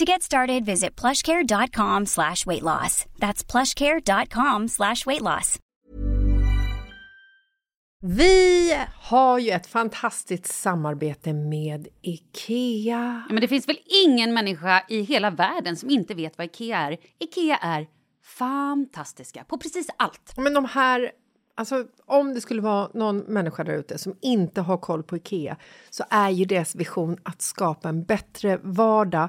To get started, visit plushcare.com slash weight loss. That's plushcare.com slash weight loss. Vi har ju ett fantastiskt samarbete med IKEA. Ja, men det finns väl ingen människa i hela världen som inte vet vad IKEA är. IKEA är fantastiska på precis allt. Men de här Alltså, om det skulle vara någon människa där ute som inte har koll på Ikea så är ju deras vision att skapa en bättre vardag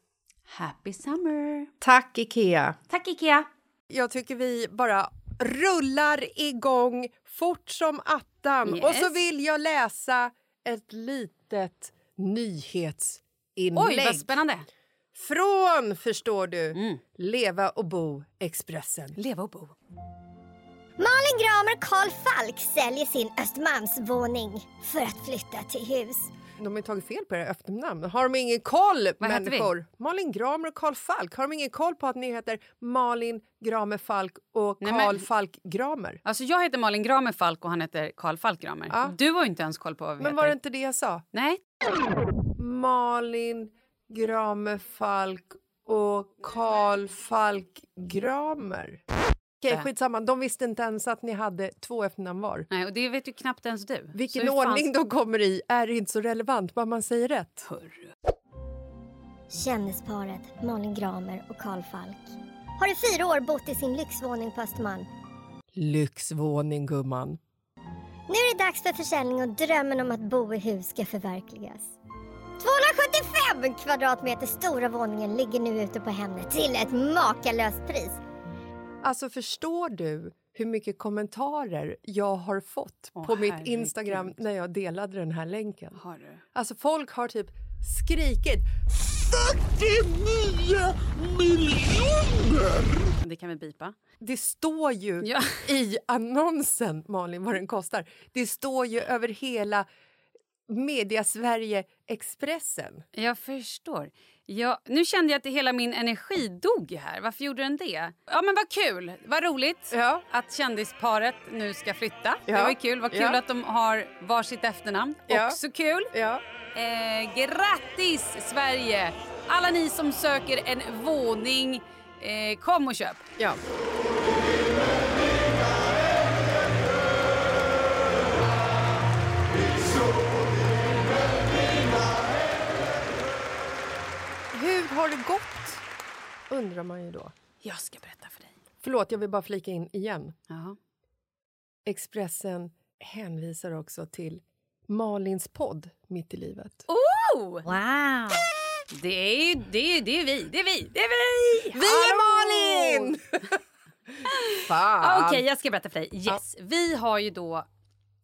Happy summer! Tack, Ikea! Tack Ikea! Jag tycker vi bara rullar igång fort som attan. Yes. Och så vill jag läsa ett litet nyhetsinlägg. Oj, vad spännande! Från, förstår du, Mm. Leva och bo Expressen. Leva och bo. Malin Gramer Karl Falk säljer sin Östermalmsvåning för att flytta till hus. De har tagit fel på era efternamn. Har de ingen koll, Vad heter vi? människor? Malin Gramer och Karl Falk. Har de ingen koll på att ni heter Malin Gramer Falk och Nej, Karl men- Falk Gramer? Alltså jag heter Malin Gramer Falk och han heter Karl Falk Gramer. Ja. Du har ju inte ens koll på vad vi Men heter. var det inte det jag sa? Nej. Malin Gramer Falk och Karl Falk Gramer. Okej, Äh. skitsamma. De visste inte ens att ni hade två efternamn var. Nej, och det vet ju knappt ens du. Vilken ordning de kommer i är inte så relevant, bara man säger rätt. Kändisparet Malin Gramer och Karl Falk har i fyra år bott i sin lyxvåning på Östermalm. Lyxvåning, gumman. Nu är det dags för försäljning och drömmen om att bo i hus ska förverkligas. 275 kvadratmeter stora våningen ligger nu ute på Hemnet till ett makalöst pris. Alltså förstår du hur mycket kommentarer jag har fått Åh, på mitt herregud. Instagram när jag delade den här länken? Har du? Alltså folk har typ skrikit 49 miljoner! Det kan vi bipa. Det står ju Ja. i annonsen, Malin, vad den kostar. Det står ju över hela Mediasverige Expressen. Jag förstår. Ja, nu kände jag att hela min energi dog här. Varför gjorde den det? Ja men vad kul, vad roligt Ja. att kändisparet nu ska flytta. Det Ja. var kul, vad kul Ja. att de har varsitt efternamn. Ja. Också kul. Ja. Eh, grattis Sverige! Alla ni som söker en våning, eh, kom och köp. ja. Har det gått? Undrar man ju då. Jag ska berätta för dig. Förlåt, jag vill bara flika in igen. Jaha. Expressen hänvisar också till Malins podd Mitt i livet. Oh! Wow! Det är ju det är, det är vi, det är vi, det är vi! Vi är Malin! Okej, jag ska berätta för dig. Yes, Vi har ju då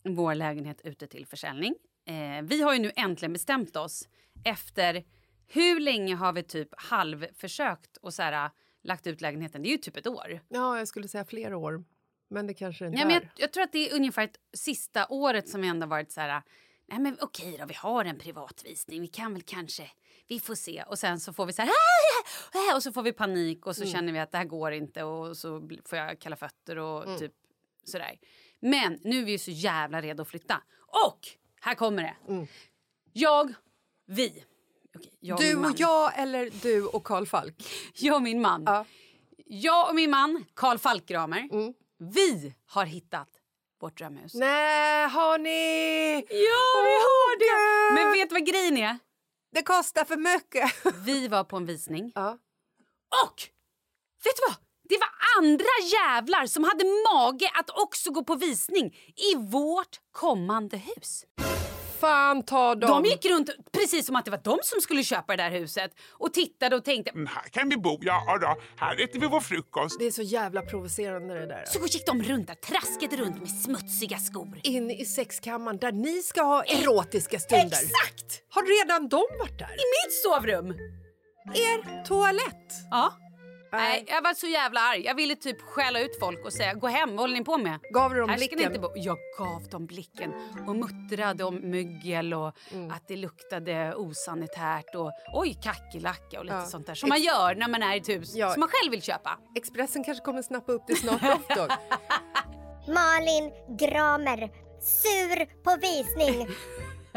vår lägenhet ute till försäljning. Eh, vi har ju nu äntligen bestämt oss efter hur länge har vi typ halvförsökt och så här, lagt ut lägenheten? Det är ju typ ett år. Ja, jag skulle säga fler år. Men det kanske inte Ja, men är. jag, jag tror att det är ungefär ett sista året som vi ändå varit så här... Nej men okej då, vi har en privatvisning. Vi kan väl kanske... Vi får se. Och sen så får vi så här... "Ah, ja, ah", Och så får vi panik och så känner vi att det här går inte och så får jag kalla fötter och typ sådär. Men nu är vi ju så jävla redo att flytta. Och här kommer det. Jag, vi. Okej, jag Du min man. och jag eller du och Karl Falk? Jag och min man. Ja. Jag och min man, Karl Falkgramer. Vi har hittat vårt drömhus. Nej, har ni? Ja, vi har det! Men vet du vad grejen är? Det kostar för mycket. Vi var på en visning ja. och vet du vad? Det var andra jävlar som hade mage att också gå på visning i vårt kommande hus. Fan ta dem. De gick runt precis som att det var de som skulle köpa det där huset och tittade och tänkte Mm, Här kan vi bo, ja då. Här äter vi vår frukost. Det är så jävla provocerande det där. så gick de runt där, traskade runt med smutsiga skor. In i sexkammaren där ni ska ha erotiska stunder. Exakt! Har redan de varit där? I mitt sovrum! Er toalett? Ja. Nej, jag var så jävla arg. Jag ville typ skälla ut folk och säga gå hem, vad håller ni på med? Gav du dem Här blicken? inte bo. Jag gav dem blicken och muttrade om mögel och Mm. att det luktade osanitärt och oj kackerlacka och lite Ja. sånt där som man gör när man är i ett hus Ja. som man själv vill köpa. Expressen kanske kommer snappa upp det snart. Malin Gramer, sur på visning.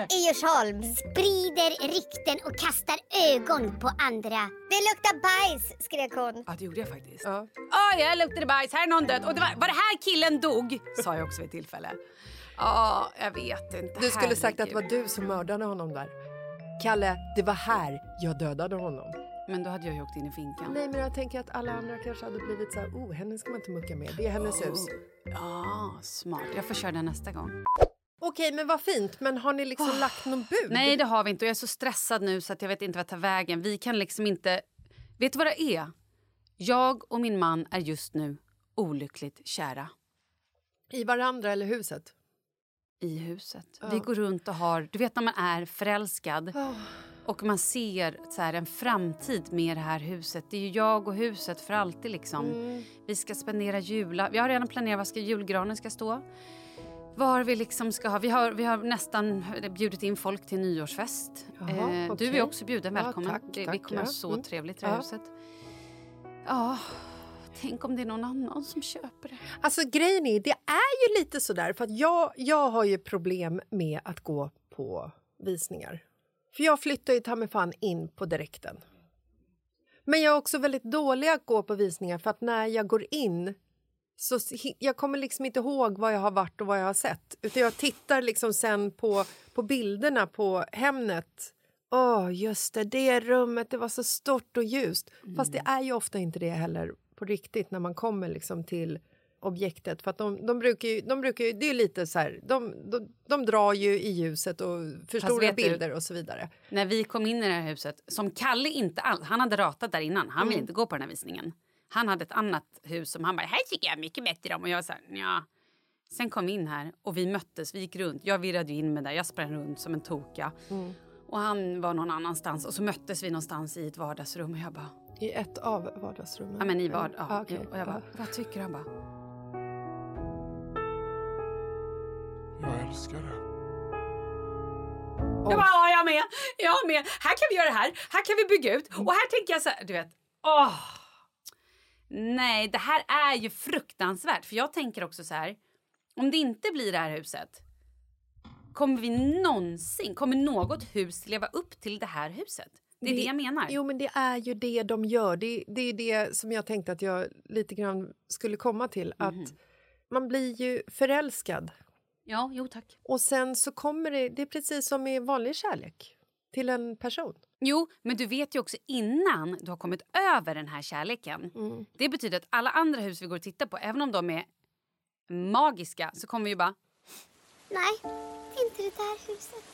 I Djursholm sprider rykten och kastar ögon på andra. Det luktar bajs, skrek hon. Ja, det gjorde jag faktiskt. Ja. Ja, jag luktade bajs, här är någon död. Och det var, var det här killen dog? Sa jag också vid ett tillfälle. Ja, jag vet inte. Du skulle sagt att det var Herregud. du som mördade honom där. Kalle, det var här jag dödade honom. Men då hade jag ju åkt in i finkan. Nej, men jag tänker att alla andra kanske hade blivit så här, oh, henne ska man inte mucka med. Det är hennes hus. Ja, smart. Jag får köra den nästa gång. Okej, men vad fint. Men har ni liksom lagt någon bud? Nej, det har vi inte. Och jag är så stressad nu så att jag vet inte vad tar vägen. Vi kan liksom inte... Vet du vad det är? Jag och min man är just nu olyckligt kära I varandra eller huset? i huset. Vi går runt och har... Du vet när man är förälskad och man ser så här, en framtid med det här huset. Det är jag och huset för alltid. liksom. Vi ska spendera jular. Vi har redan planerat var ska julgranen ska stå. Var vi liksom ska ha... Vi har, vi har nästan bjudit in folk till nyårsfest. Jaha, Eh, Du okej. är också bjuden. Ja, Välkommen. tack, det, vi tack, kommer ja. så Mm. trevligt i det här Ja. huset. Ja, tänk om det är någon annan som köper det. Alltså grejen är, det är ju lite sådär för att jag, jag har ju problem med att gå på visningar. För jag flyttar ju ta mig fan in på direkten. Men jag är också väldigt dålig att gå på visningar för att när jag går in så jag kommer liksom inte ihåg vad jag har varit och vad jag har sett. Utan jag tittar liksom sen på, på bilderna på Hemnet. Åh, just det, det rummet, det var så stort och ljust. Fast det är ju ofta inte det heller på riktigt när man kommer liksom till objektet. För att de, de brukar ju, de brukar ju, det är lite så här, de, de, de drar ju i ljuset och förstorar vet du- bilder och så vidare. När vi kom in i det här huset, som Kalle inte alls... Han hade ratat där innan. Han ville Mm. inte gå på den här visningen. Han hade ett annat hus som han bara, här tycker jag mycket bättre om. Och jag här, ja. Sen kom vi in här och vi möttes, vi gick runt. Jag virrade ju in mig där, jag sprang runt som en toka. Mm. Och han var någon annanstans och så möttes vi någonstans i ett vardagsrum och jag bara, I ett av vardagsrummen. ja men i vard, ja. Ah, okej. Och jag bara, Ja. vad tycker? Han bara, Jag älskar det. Jag bara, ja, jag med. Jag med. Här kan vi göra det här. Här kan vi bygga ut. Och här tänker jag så här, du vet. Åh. Nej, det här är ju fruktansvärt. För jag tänker också så här. Om det inte blir det här huset. Kommer vi någonsin, kommer något hus leva upp till det här huset? Det är det, jag menar. Jo, men det är ju det de gör. Det, det är det som jag tänkte att jag lite grann skulle komma till. Att Mhm. man blir ju förälskad. Ja, jo tack. Och sen så kommer det, det är precis som i vanlig kärlek till en person. Jo, men du vet ju också innan du har kommit över den här kärleken. Det betyder att alla andra hus vi går och tittar på, även om de är magiska, så kommer vi ju bara... Nej, inte det där huset.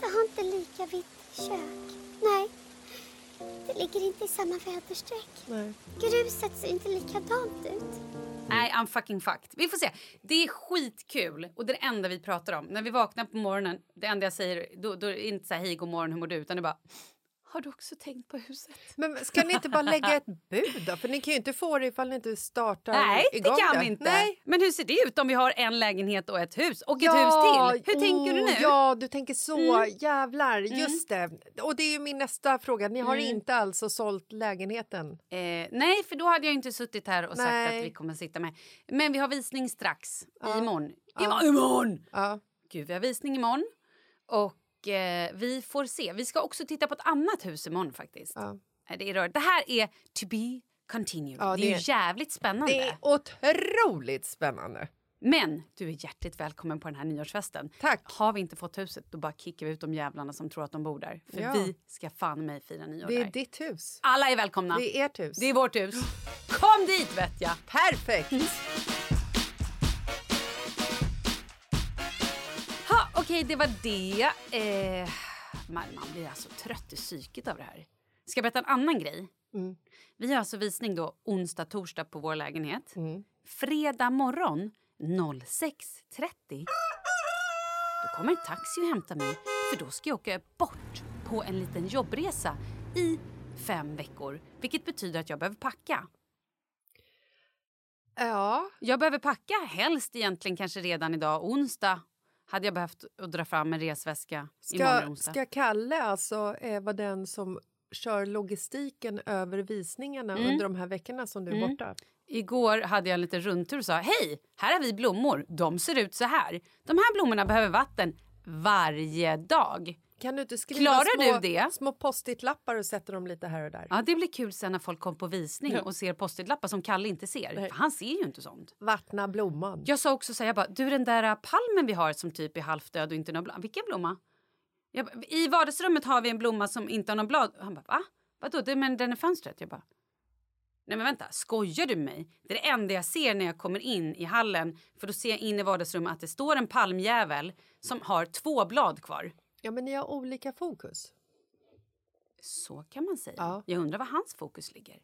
Det har inte lika vitt kök. Nej, det ligger inte i samma väderstreck. Nej. Gruset ser inte likadant ut. Nej, I'm fucking fucked. Vi får se. Det är skitkul och det är det enda vi pratar om. När vi vaknar på morgonen, det enda jag säger, då, då är det inte så här hej god morgon, hur mår du? Utan det är bara, har du också tänkt på huset? Men ska ni inte bara lägga ett bud då? För ni kan ju inte få det ifall ni inte startar Nej, det igång kan det. vi inte. Nej. Men hur ser det ut om vi har en lägenhet och ett hus? Och ett hus till? Hur tänker du oh, nu? Mm. Ja, du tänker så. Jävlar, just det. Och det är ju min nästa fråga. Ni har Mm. inte alltså sålt lägenheten? Eh, nej, för då hade jag inte suttit här och sagt Nej. att vi kommer sitta med. Men vi har visning strax. Ja. Imorgon. Ja. Imorgon. Ja. Gud, vi har visning imorgon. Och eh, vi får se. Vi ska också titta på ett annat hus imorgon faktiskt. Ja. Eh, Det, är rörigt. det här är to be continued. Ja, det är det- ju jävligt spännande. Det är otroligt spännande. Men du är hjärtligt välkommen på den här nyårsfesten. Tack. Har vi inte fått huset då bara kickar vi ut de jävlarna som tror att de bor där. För Ja. vi ska fan mig fira nyår Det är där. ditt hus. Alla är välkomna. Det är ert hus. Det är vårt hus. Kom dit vet jag. Perfekt! Okej, det var det. Eh, man, man blir alltså trött i psyket av det här. Ska jag berätta en annan grej? Mm. Vi har alltså visning då onsdag, torsdag på vår lägenhet. Mm. Fredag morgon 06.30 då kommer en taxi och hämtar mig för då ska jag åka bort på en liten jobbresa i fem veckor. Vilket betyder att jag behöver packa. Ja, Jag behöver packa helst egentligen kanske redan idag onsdag. Hade jag behövt att dra fram en resväska imorgon ska, onsdag. ska Kalle alltså eh, vara den som kör logistiken över visningarna Mm. under de här veckorna som du är borta? Igår hade jag en liten rundtur och sa hej, här har vi blommor. De ser ut så här. De här blommorna behöver vatten varje dag. Kan du inte skriva Klarar små, du det? små post-it-lappar och sätta dem lite här och där? Ja, det blir kul sen när folk kommer på visning Ja. och ser post-it-lappar som Kalle inte ser. Nej. För han ser ju inte sånt. Vattna blomman. Jag sa också så här, jag bara, du den där palmen vi har som typ är halvdöd och inte har blad. Vilken blomma? Bara, I vardagsrummet har vi en blomma som inte har någon blad. Han bara, va? Vadå? Det, men den är fönstret. Jag bara, nej men vänta, skojar du med mig? Det är det enda jag ser när jag kommer in i hallen. För då ser jag in i vardagsrummet att det står en palmjävel som har två blad kvar. Ja, men ni har olika fokus. Så kan man säga. Ja. Jag undrar var hans fokus ligger.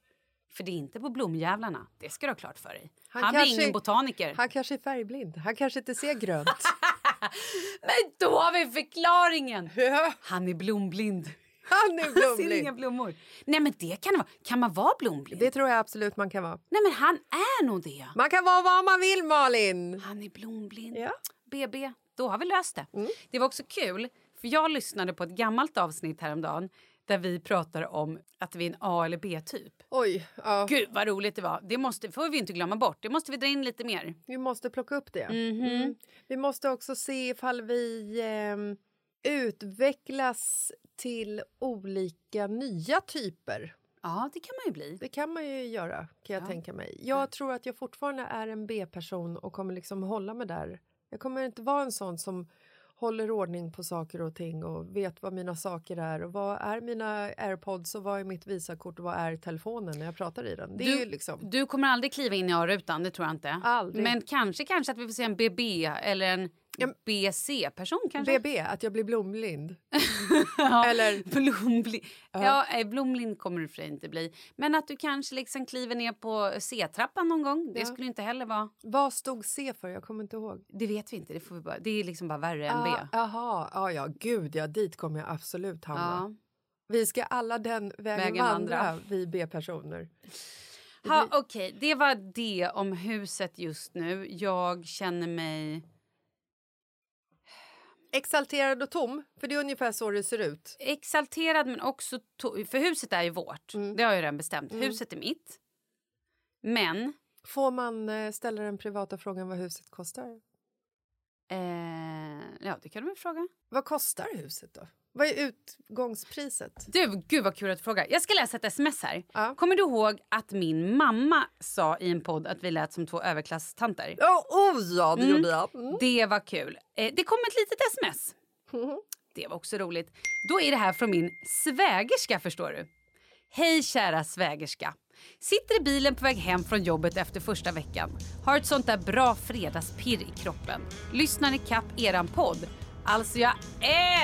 För det är inte på blomjävlarna. Det ska du ha klart för dig. Han, Han blir kanske- ingen botaniker. Han kanske är färgblind. Han kanske inte ser grönt. Men då har vi förklaringen! Ja, Han är blomblind. Han är Han ser inga blomblind. blommor. Nej men det kan det vara. Kan man vara blomblind? Det tror jag absolut man kan vara. Nej men han är nog det. Man kan vara vad man vill, Malin! Han är blomblind. Ja. BB, då har vi löst det. Mm. Det var också kul, för jag lyssnade på ett gammalt avsnitt häromdagen där vi pratar om att vi är en A eller B-typ. Oj, ja. Gud vad roligt det var. Det måste, får vi inte glömma bort. Det måste vi dra in lite mer. vi måste plocka upp det. Mhm. Mm. Vi måste också se ifall vi ehm, utvecklas till olika nya typer. Ja, det kan man ju bli. Det kan man ju göra, kan jag Ja. tänka mig. Jag tror att jag fortfarande är en B-person och kommer liksom hålla mig där. Jag kommer inte vara en sån som håller ordning på saker och ting och vet vad mina saker är och vad är mina airpods och vad är mitt visakort och vad är telefonen när jag pratar i den. Det är Du- ju liksom... Du kommer aldrig kliva in i A-rutan, det tror jag inte. Aldrig. Men kanske, kanske att vi får se en BB eller en Ja. BC-person kanske? BB, att jag blir blomblind. Ja, Eller- Blomblind. Ja, nej, blomblind kommer du för sig inte bli. Men att du kanske liksom kliver ner på C-trappan någon gång. Det Ja. skulle inte heller vara... Vad stod C för? Jag kommer inte ihåg. Det vet vi inte. Det, får vi bara, det är liksom bara värre än B. Ah, Jaha, ja, ja, gud ja, dit kommer jag absolut hamna. Ja. Vi ska alla den vägen, Vägen vandra, vandra. vi B-personer. Ha, Okej, det var det om huset just nu. Jag känner mig... Exalterad och tom, för det är ungefär så det ser ut. Exalterad men också... To- för huset är ju vårt. Mm. Det har jag redan bestämt. Huset är mitt. Men... Får man eh, ställa den privata frågan vad huset kostar? Eh, ja, det kan du väl fråga. Vad kostar huset då? Vad är utgångspriset? Du, gud vad kul att du frågar. Jag ska läsa ett sms här. Ja. Kommer du ihåg att min mamma sa i en podd att vi lät som två överklasstanter? Ja, oh, ja, det Mm. gjorde jag. Mm. Det var kul. Eh, det kom ett litet sms. Det var också roligt. Då är det här från min svägerska, förstår du. Hej kära svägerska. Sitter i bilen på väg hem från jobbet efter första veckan. Har ett sånt där bra fredagspirr i kroppen. Lyssnar i kapp eran podd. Alltså jag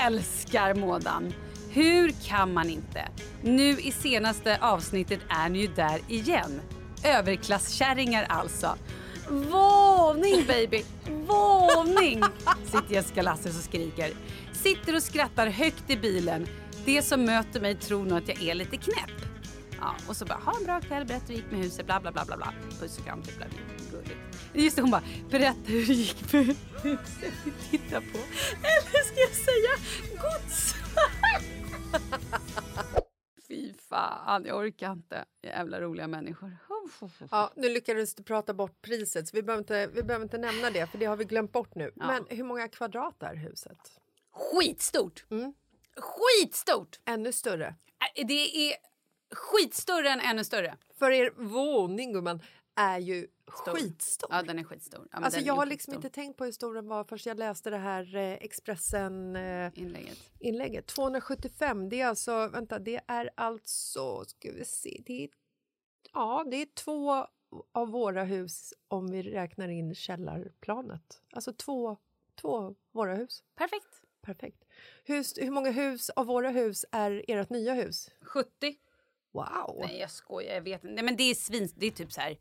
älskar mådan. Hur kan man inte? Nu i senaste avsnittet är ni ju där igen. Överklasskärringar alltså. Våning baby, våning! Sitter Jessica Lasses och skriker. Sitter och skrattar högt i bilen. Det som möter mig tror nog att jag är lite knäpp. Ja, och så bara, ha en bra kväll, berätta hur det gick med huset, bla bla bla bla bla. Puss och kram, typ, gulligt. Just det, hon bara, berätta hur det gick med huset vi tittar på. Eller ska jag säga gods? Fy fan, jag orkar inte. Jävla roliga människor. Ja, nu lyckades du prata bort priset, så vi behöver, inte, vi behöver inte nämna det, för det har vi glömt bort nu. Ja. Men hur många kvadrat är huset? Skitstort! Mm. Skitstort! Ännu större. Äh, Det är skitstörre än ännu större. För er våning, gumman, är ju Stor. skitstor. Ja, den är skitstor. Ja, alltså, jag har liksom skitstor. inte tänkt på hur stor den var först jag läste det här eh, Expressen-inlägget. Inlägget. 275, det är alltså, vänta, det är alltså, ska vi se, det är, ja, det är två av våra hus om vi räknar in källarplanet. Alltså två, två våra hus. Perfekt. Perfekt. Hur, hur många hus av våra hus är ert nya hus? 70. Wow! Nej, jag skojar. Jag vet inte. Nej, men det är svin... Det är typ så här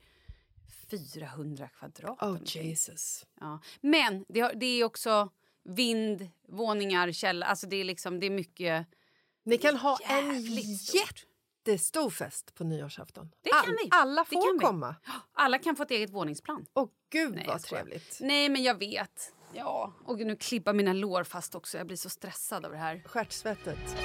400 kvadrat. Oh. Jesus. Ja. Men det, har, det är också vind, våningar, källare. Alltså det är liksom, det är mycket... Ni kan ha en jättestor fest på nyårsafton. Det kan All- vi. Alla får kan vi. komma. Alla kan få ett eget våningsplan. Åh gud Nej, vad trevligt. Nej, men jag vet. Ja, och nu klibbar mina lår fast också. Jag blir så stressad av det här. Stjärtsvettet.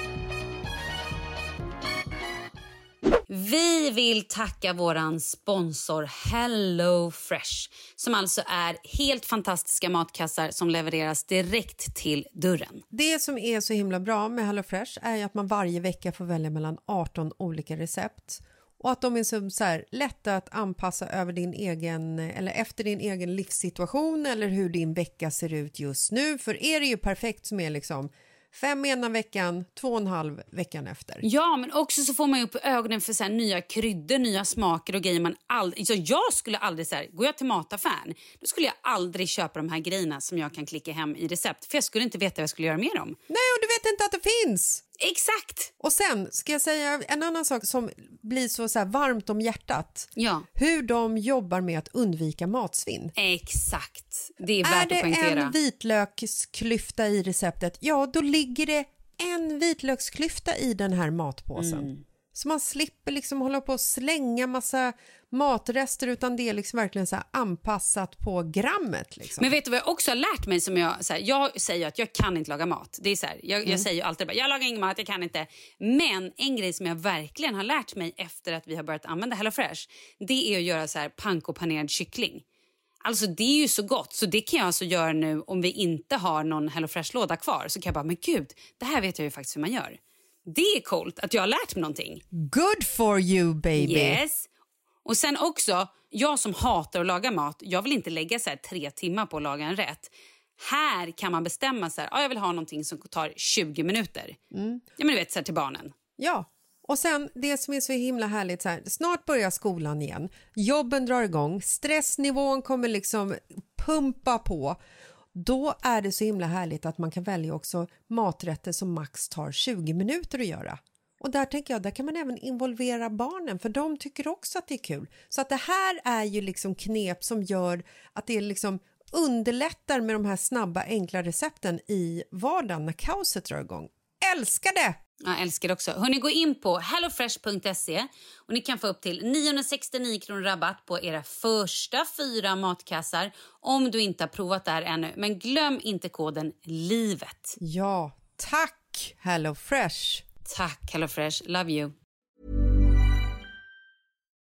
Vi vill tacka våran sponsor Hello Fresh som alltså är helt fantastiska matkassar som levereras direkt till dörren. Det som är så himla bra med Hello Fresh är att man varje vecka får välja mellan 18 olika recept och att de är så, så här, lätta att anpassa över din egen, eller efter din egen livssituation eller hur din vecka ser ut just nu. För er är det ju perfekt som är liksom fem ena veckan, två och en halv veckan efter. Ja, men också så får man upp ögonen för så här nya kryddor, nya smaker och grejer man aldrig... Så jag skulle aldrig så här, går jag till mataffären, då skulle jag aldrig köpa de här grejerna som jag kan klicka hem i recept. För jag skulle inte veta vad jag skulle göra med dem. Nej, och du vet inte att det finns! Exakt! Och sen ska jag säga en annan sak som blir så, så här varmt om hjärtat. Ja, Hur de jobbar med att undvika matsvinn. exakt. Det är Är värt det att poängtera. en vitlöksklyfta i receptet, ja då ligger det en vitlöksklyfta i den här matpåsen. Mm. Så man slipper liksom hålla på och slänga massa matrester utan det är liksom verkligen så anpassat på grammet. Liksom. Men vet du vad jag också har lärt mig? som Jag så här, jag säger att jag kan inte laga mat. Det är så här, jag, Mm. jag säger alltid bara, jag lagar ingen mat, jag kan inte. Men en grej som jag verkligen har lärt mig efter att vi har börjat använda HelloFresh, det är att göra så här panko-panerad kyckling. Alltså det är ju så gott, så det kan jag alltså göra nu om vi inte har någon HelloFresh-låda kvar. Så kan jag bara, men gud, det här vet jag ju faktiskt hur man gör. Det är coolt att jag har lärt mig någonting. Good for you baby! Yes. Och sen också, jag som hatar att laga mat, jag vill inte lägga så tre timmar på att laga en rätt. Här kan man bestämma så här, ah, jag vill ha någonting som tar 20 minuter. Mm. Ja men du vet så här, till barnen. Ja, och sen det som är så himla härligt så här, snart börjar skolan igen, jobben drar igång, stressnivån kommer liksom pumpa på. Då är det så himla härligt att man kan välja också maträtter som max tar 20 minuter att göra. Och där tänker jag, där kan man även involvera barnen för de tycker också att det är kul. Så att det här är ju liksom knep som gör att det liksom underlättar med de här snabba enkla recepten i vardagen när kaoset drar igång. Älskar det! Jag älskar det också. Hörrni, gå in på hellofresh.se och ni kan få upp till 969 kronor rabatt på era första fyra matkassar om du inte har provat det här ännu. Men glöm inte koden LIVET. Ja, tack Hello Fresh. Tack HelloFresh. Love you.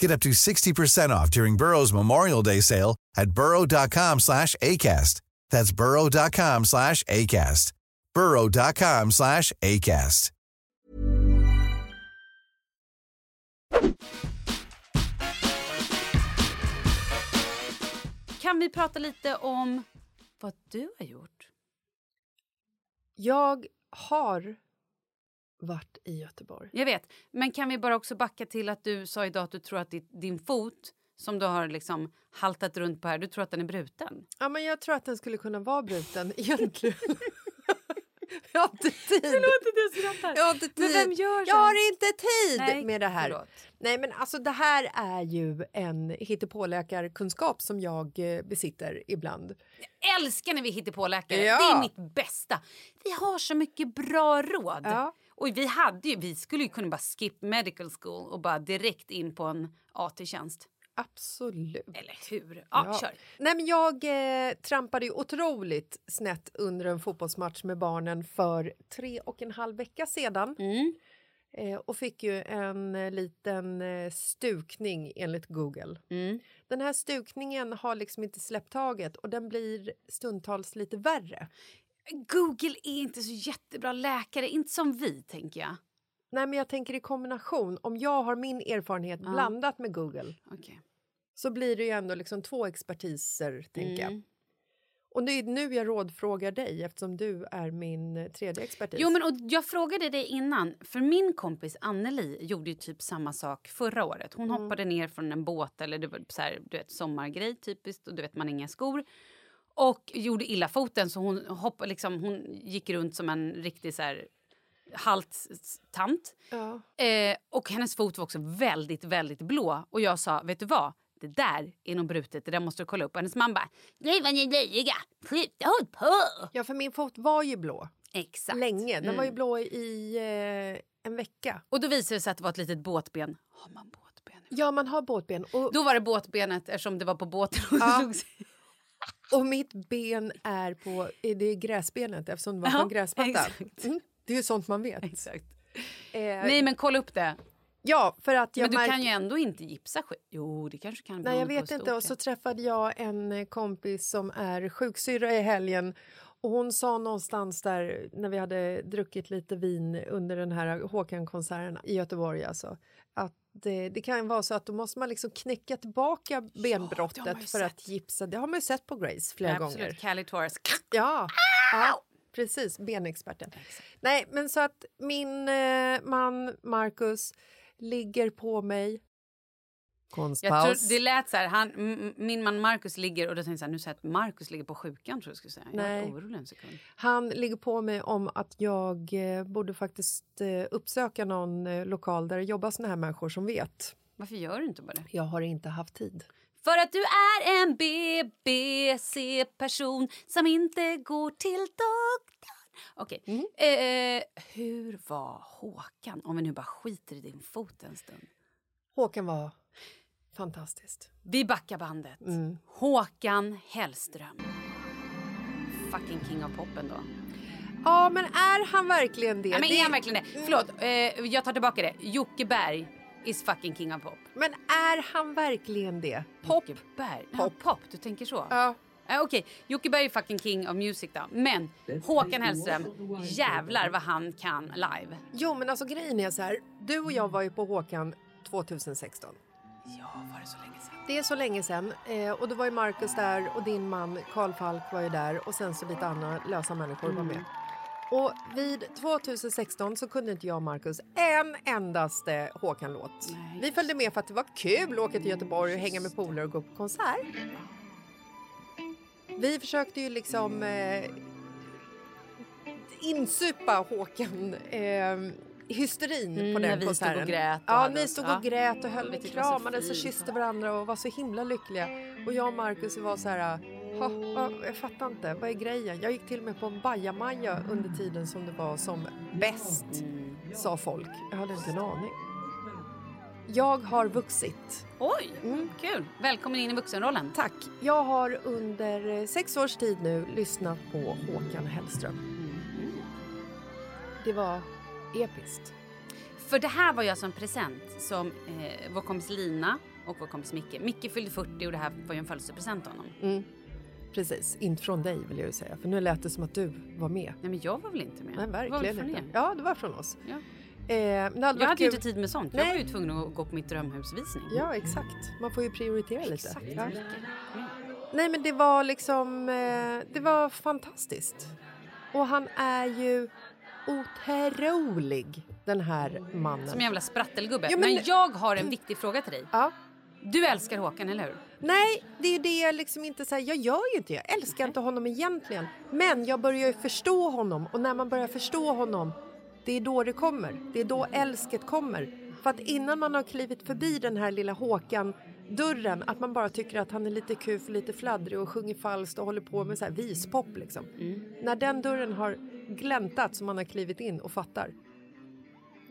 Get up to 60% off during Burrow's Memorial Day sale at burrow.com slash ACAST. That's burrow.com slash ACAST. burrow.com slash ACAST. Kan vi prata lite om vad du har gjort? Jag har varit i Göteborg. Jag vet, men kan vi bara också backa till att du sa idag att du tror att din fot som du har liksom haltat runt på här, du tror att den är bruten? Ja, men jag tror att den skulle kunna vara bruten egentligen. jag har inte tid. Förlåt att jag skrattar. Jag har inte tid. Men vem gör jag så? har inte tid Nej, med det här. förlåt. Nej, men alltså det här är ju en hittepåläkarkunskap som jag eh, besitter ibland. Jag älskar när vi hittar på läkare. Ja. Det är mitt bästa. Vi har så mycket bra råd. Ja. Och vi, hade ju, vi skulle ju kunna bara skip medical school och bara direkt in på en AT-tjänst. Absolut. Eller hur? Ja, kör. Nej, men jag eh, trampade ju otroligt snett under en fotbollsmatch med barnen för tre och en halv vecka sedan. Mm. Eh, och fick ju en eh, liten eh, stukning enligt Google. Mm. Den här stukningen har liksom inte släppt taget och den blir stundtals lite värre. Google är inte så jättebra läkare, inte som vi tänker jag. Nej, men jag tänker i kombination. Om jag har min erfarenhet Ja. blandat med Google Okej. så blir det ju ändå liksom två expertiser, tänker jag. Mm. Och det är nu jag rådfrågar dig eftersom du är min tredje expertis. Jo, men och jag frågade dig innan, för min kompis Anneli gjorde ju typ samma sak förra året. Hon Mm. hoppade ner från en båt, eller det var så här, du vet, sommargrej typiskt, och du vet man inga skor. Och gjorde illa foten så hon, hopp, liksom, hon gick runt som en riktig så här, halt tant. Ja. Eh, och hennes fot var också väldigt, väldigt blå. Och jag sa, vet du vad? Det där är nog brutet, det där måste du kolla upp. Och hennes man bara, nej vad ni är löjliga, sluta håll på. ja, för min fot var ju blå Exakt. länge. Den var ju Mm. blå i eh, en vecka. Och då visade det sig att det var ett litet båtben. Har man båtben? Ja, man har båtben. Och, Då var det båtbenet eftersom det var på båten. Och, Ja. och mitt ben är på eh, det är gräsbenet eftersom det var på en gräsmatta. Mm, det är ju sånt man vet. Exakt. Eh, Nej men kolla upp det. Ja, för att jag Men du märk- kan ju ändå inte gipsa skit. Jo det kanske kan. Nej, jag vet inte. Och så träffade jag en eh, kompis som är sjuksyrra i helgen Och hon sa någonstans där, när vi hade druckit lite vin under den här Håkan-konserten i Göteborg, alltså, att det, det kan vara så att då måste man liksom knäcka tillbaka benbrottet ju för att sett. gipsa. Det har man ju sett på Grace flera Absolut, gånger. Callie Torres. Ja, ja precis. Benexperten. Nej, men så att min eh, man Marcus ligger på mig. Jag Konstpaus. tror, det lät så här, han, min man Marcus ligger och då tänkte jag så här, nu säger jag att Marcus ligger på sjukan tror jag skulle säga. Jag Nej. var orolig en sekund. Han ligger på mig om att jag eh, borde faktiskt eh, uppsöka någon eh, lokal där det jobbar såna här människor som vet. Varför gör du inte bara det? Jag har inte haft tid. För att du är en BBC-person som inte går till doktorn. Okej. Mm. Eh, hur var Håkan? Om vi nu bara skiter i din fot en stund. Håkan var fantastiskt. Vi backar bandet. Mm. Håkan Hellström. Fucking king of poppen då. Ja, men är han verkligen det? Ja, men är han verkligen det? Förlåt, eh, jag tar tillbaka det. Jocke Berg is fucking king of pop. Men är han verkligen det? Pop? Jocke Berg? Pop. Pop. pop, du tänker så? Ja. Eh, Okej, Jocke Berg är fucking king of music då. Men Håkan Hellström, jävlar vad han kan live. Jo, men alltså grejen är så här. Du och jag var ju på Håkan 2016. Ja, var det så länge sedan? Det är så länge sedan. Eh, och då var ju Marcus där och din man Karl Falk var ju där och sen så lite andra lösa människor var med. Och vid 2016 så kunde inte jag och Marcus en endaste Håkan-låt. Vi följde med för att det var kul att åka till Göteborg och hänga med polare och gå på konsert. Vi försökte ju liksom eh, insupa Håkan eh, hysterin på Mm, den när vi stod och konserten. grät och ja, ni stod och grät och höll och kramades och kysste varandra och var så himla lyckliga. Och jag och Marcus var så här, "Ha, ha, jag fattar inte, vad är grejen? Jag gick till och med på en bajamaja under tiden som det var som bäst, sa folk. Jag hade inte en aning. Jag har vuxit. Oj, kul. Välkommen in i vuxenrollen. Tack. Jag har under eh, sex års tid nu lyssnat på Håkan Hellström. Det var episkt. För det här var jag som present som eh, vår kompis Lina och vår kompis Micke. Micke fyllde 40 och det här var ju en födelsedagspresent av honom. Precis, inte från dig vill jag ju säga, för nu lät det som att du var med. Nej men jag var väl inte med? Nej, var verkligen från inte. er? Ja, det var från oss. Ja. Eh, hade Jag hade ju inte tid med sånt. Jag Nej. var ju tvungen att gå på mitt drömhusvisning. Ja, exakt. Man får ju prioritera lite. Exakt. Ja. Nej, men det var liksom... Eh, det var fantastiskt. Och han är ju otrolig, den här mannen. Som en jävla sprattelgubbe. Ja, men... men- jag har en viktig fråga till dig. Ja. Du älskar Håkan, eller hur? Nej, det är det jag liksom inte säger. Jag gör ju inte Jag älskar inte honom egentligen. Men jag börjar ju förstå honom och när man börjar förstå honom, det är då det kommer. Det är då älsket kommer. För att innan man har klivit förbi den här lilla Håkan-dörren, att man bara tycker att han är lite kuf, lite fladdrig och sjunger falskt och håller på med så här vispop liksom. När den dörren har gläntat som man har klivit in och fattar,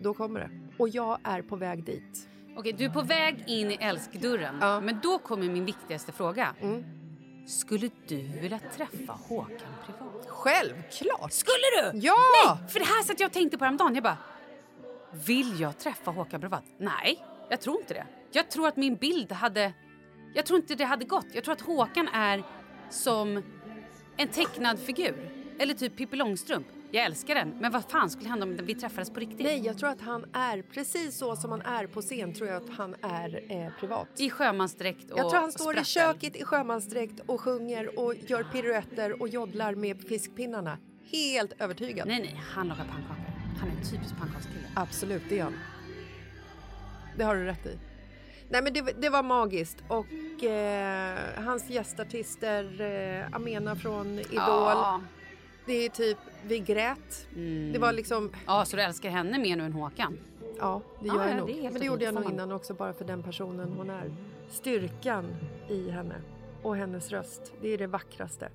då kommer det. Och jag är på väg dit. Okej, du är på väg in i älskdörren. Ja. Men då kommer min viktigaste fråga. Mm. Skulle du vilja träffa Håkan privat? Självklart! Skulle du? Ja! Nej, för det här satt jag och tänkte på häromdagen. Jag bara, vill jag träffa Håkan privat? Nej, jag tror inte det. Jag tror att min bild hade... Jag tror inte det hade gått. Jag tror att Håkan är som en tecknad figur. Eller typ Pippi Långstrump. Jag älskar den, men vad fan skulle hända om vi träffades på riktigt? Nej, jag tror att han är precis så som han är på scen tror jag att han är eh, privat. I sjömansdräkt och Jag tror han står i köket i sjömansdräkt och sjunger och gör piruetter och joddlar med fiskpinnarna. Helt övertygad. Nej, nej, han lagar pannkakor. Han är en typisk pannkakskille. Absolut, det är han. Det har du rätt i. Nej men det, det var magiskt och eh, hans gästartister eh, Amena från Idol. Ja. Det är typ, vi grät. Det var liksom, ja, så du älskar henne mer nu än Håkan? Ja, det gör ja, jag nog. det Men det gjorde jag nog innan också bara för den personen hon är. Styrkan i henne och hennes röst, det är det vackraste.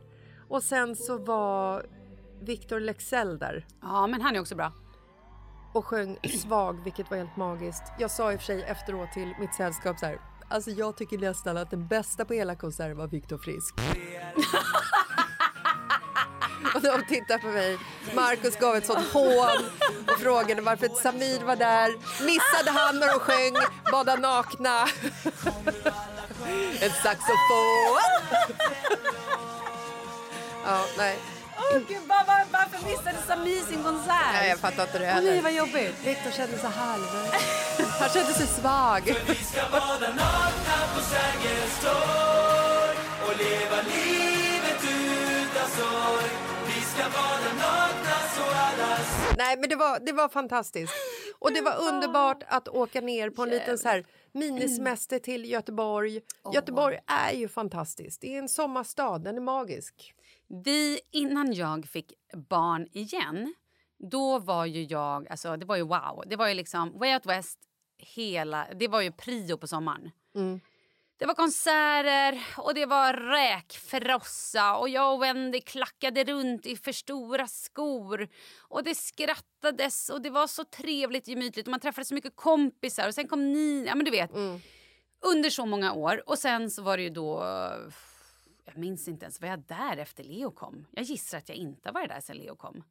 Och sen så var Victor Lexell där Ja, men han är också bra och sjöng Svag, vilket var helt magiskt. Jag sa i och för sig efteråt till mitt sällskap så här, alltså jag tycker nästan att den bästa på hela konserten var Viktor Frisk. och de tittade på mig. Markus gav ett sånt hån och frågade varför Samir var där. Missade han när de sjöng Bada nakna? en saxofon. ja, nej. Åh gud, var, var, varför missade Sami sin konsert? Nej, jag fattar inte det Åh nej, heller. vad jobbigt. Viktor kände sig halv. Han kände sig svag. Nej, men det var, det var fantastiskt. Och det var underbart att åka ner på en liten så här minisemester till Göteborg. Göteborg är ju fantastiskt. Det är en sommarstad, den är magisk. Vi, innan jag fick barn igen, då var ju jag... Alltså, det var ju wow. Det var ju liksom Way Out West hela... Det var ju prio på sommaren. Det var konserter och det var räkfrossa och jag och Wendy klackade runt i för stora skor. Och det skrattades och det var så trevligt gemytligt och man träffade så mycket kompisar och sen kom ni, ja men du vet. Under så många år och sen så var det ju då jag minns inte ens, var jag där efter Leo kom? Jag gissar att jag inte har varit där sen Leo kom.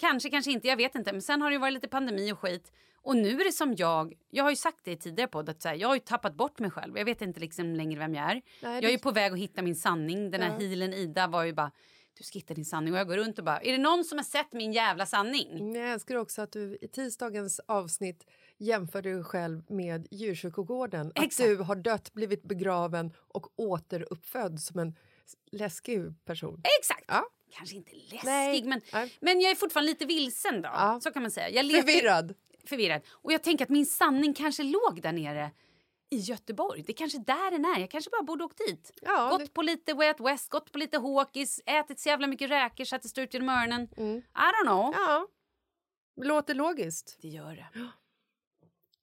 Kanske, kanske inte, jag vet inte. Men sen har det varit lite pandemi och skit. Och nu är det som jag, jag har ju sagt det i tidigare podd att här, jag har ju tappat bort mig själv. Jag vet inte liksom längre vem jag är. jag är ju på väg att hitta min sanning. Den här healen Ida var ju bara, du ska hitta din sanning. Och jag går runt och bara, är det någon som har sett min jävla sanning? Jag älskar också att du i tisdagens avsnitt jämför dig själv med djurkyrkogården. Att Exakt. du har dött, blivit begraven och återuppfödd som en läskig person. Exakt! Ja. Kanske inte läskig, Nej. men, Nej. men jag är fortfarande lite vilsen då. Ja. Så kan man säga. Jag leker- Förvirrad. förvirrad. Och jag tänker att min sanning kanske låg där nere i Göteborg. Det är kanske där den är. Jag kanske bara borde åkt dit. Ja, gått det- på lite Way Out West, gått på lite Hawkis, ätit så jävla mycket räkor så att det står ut genom öronen. Mm. I don't know. Ja, låter logiskt. Det gör det.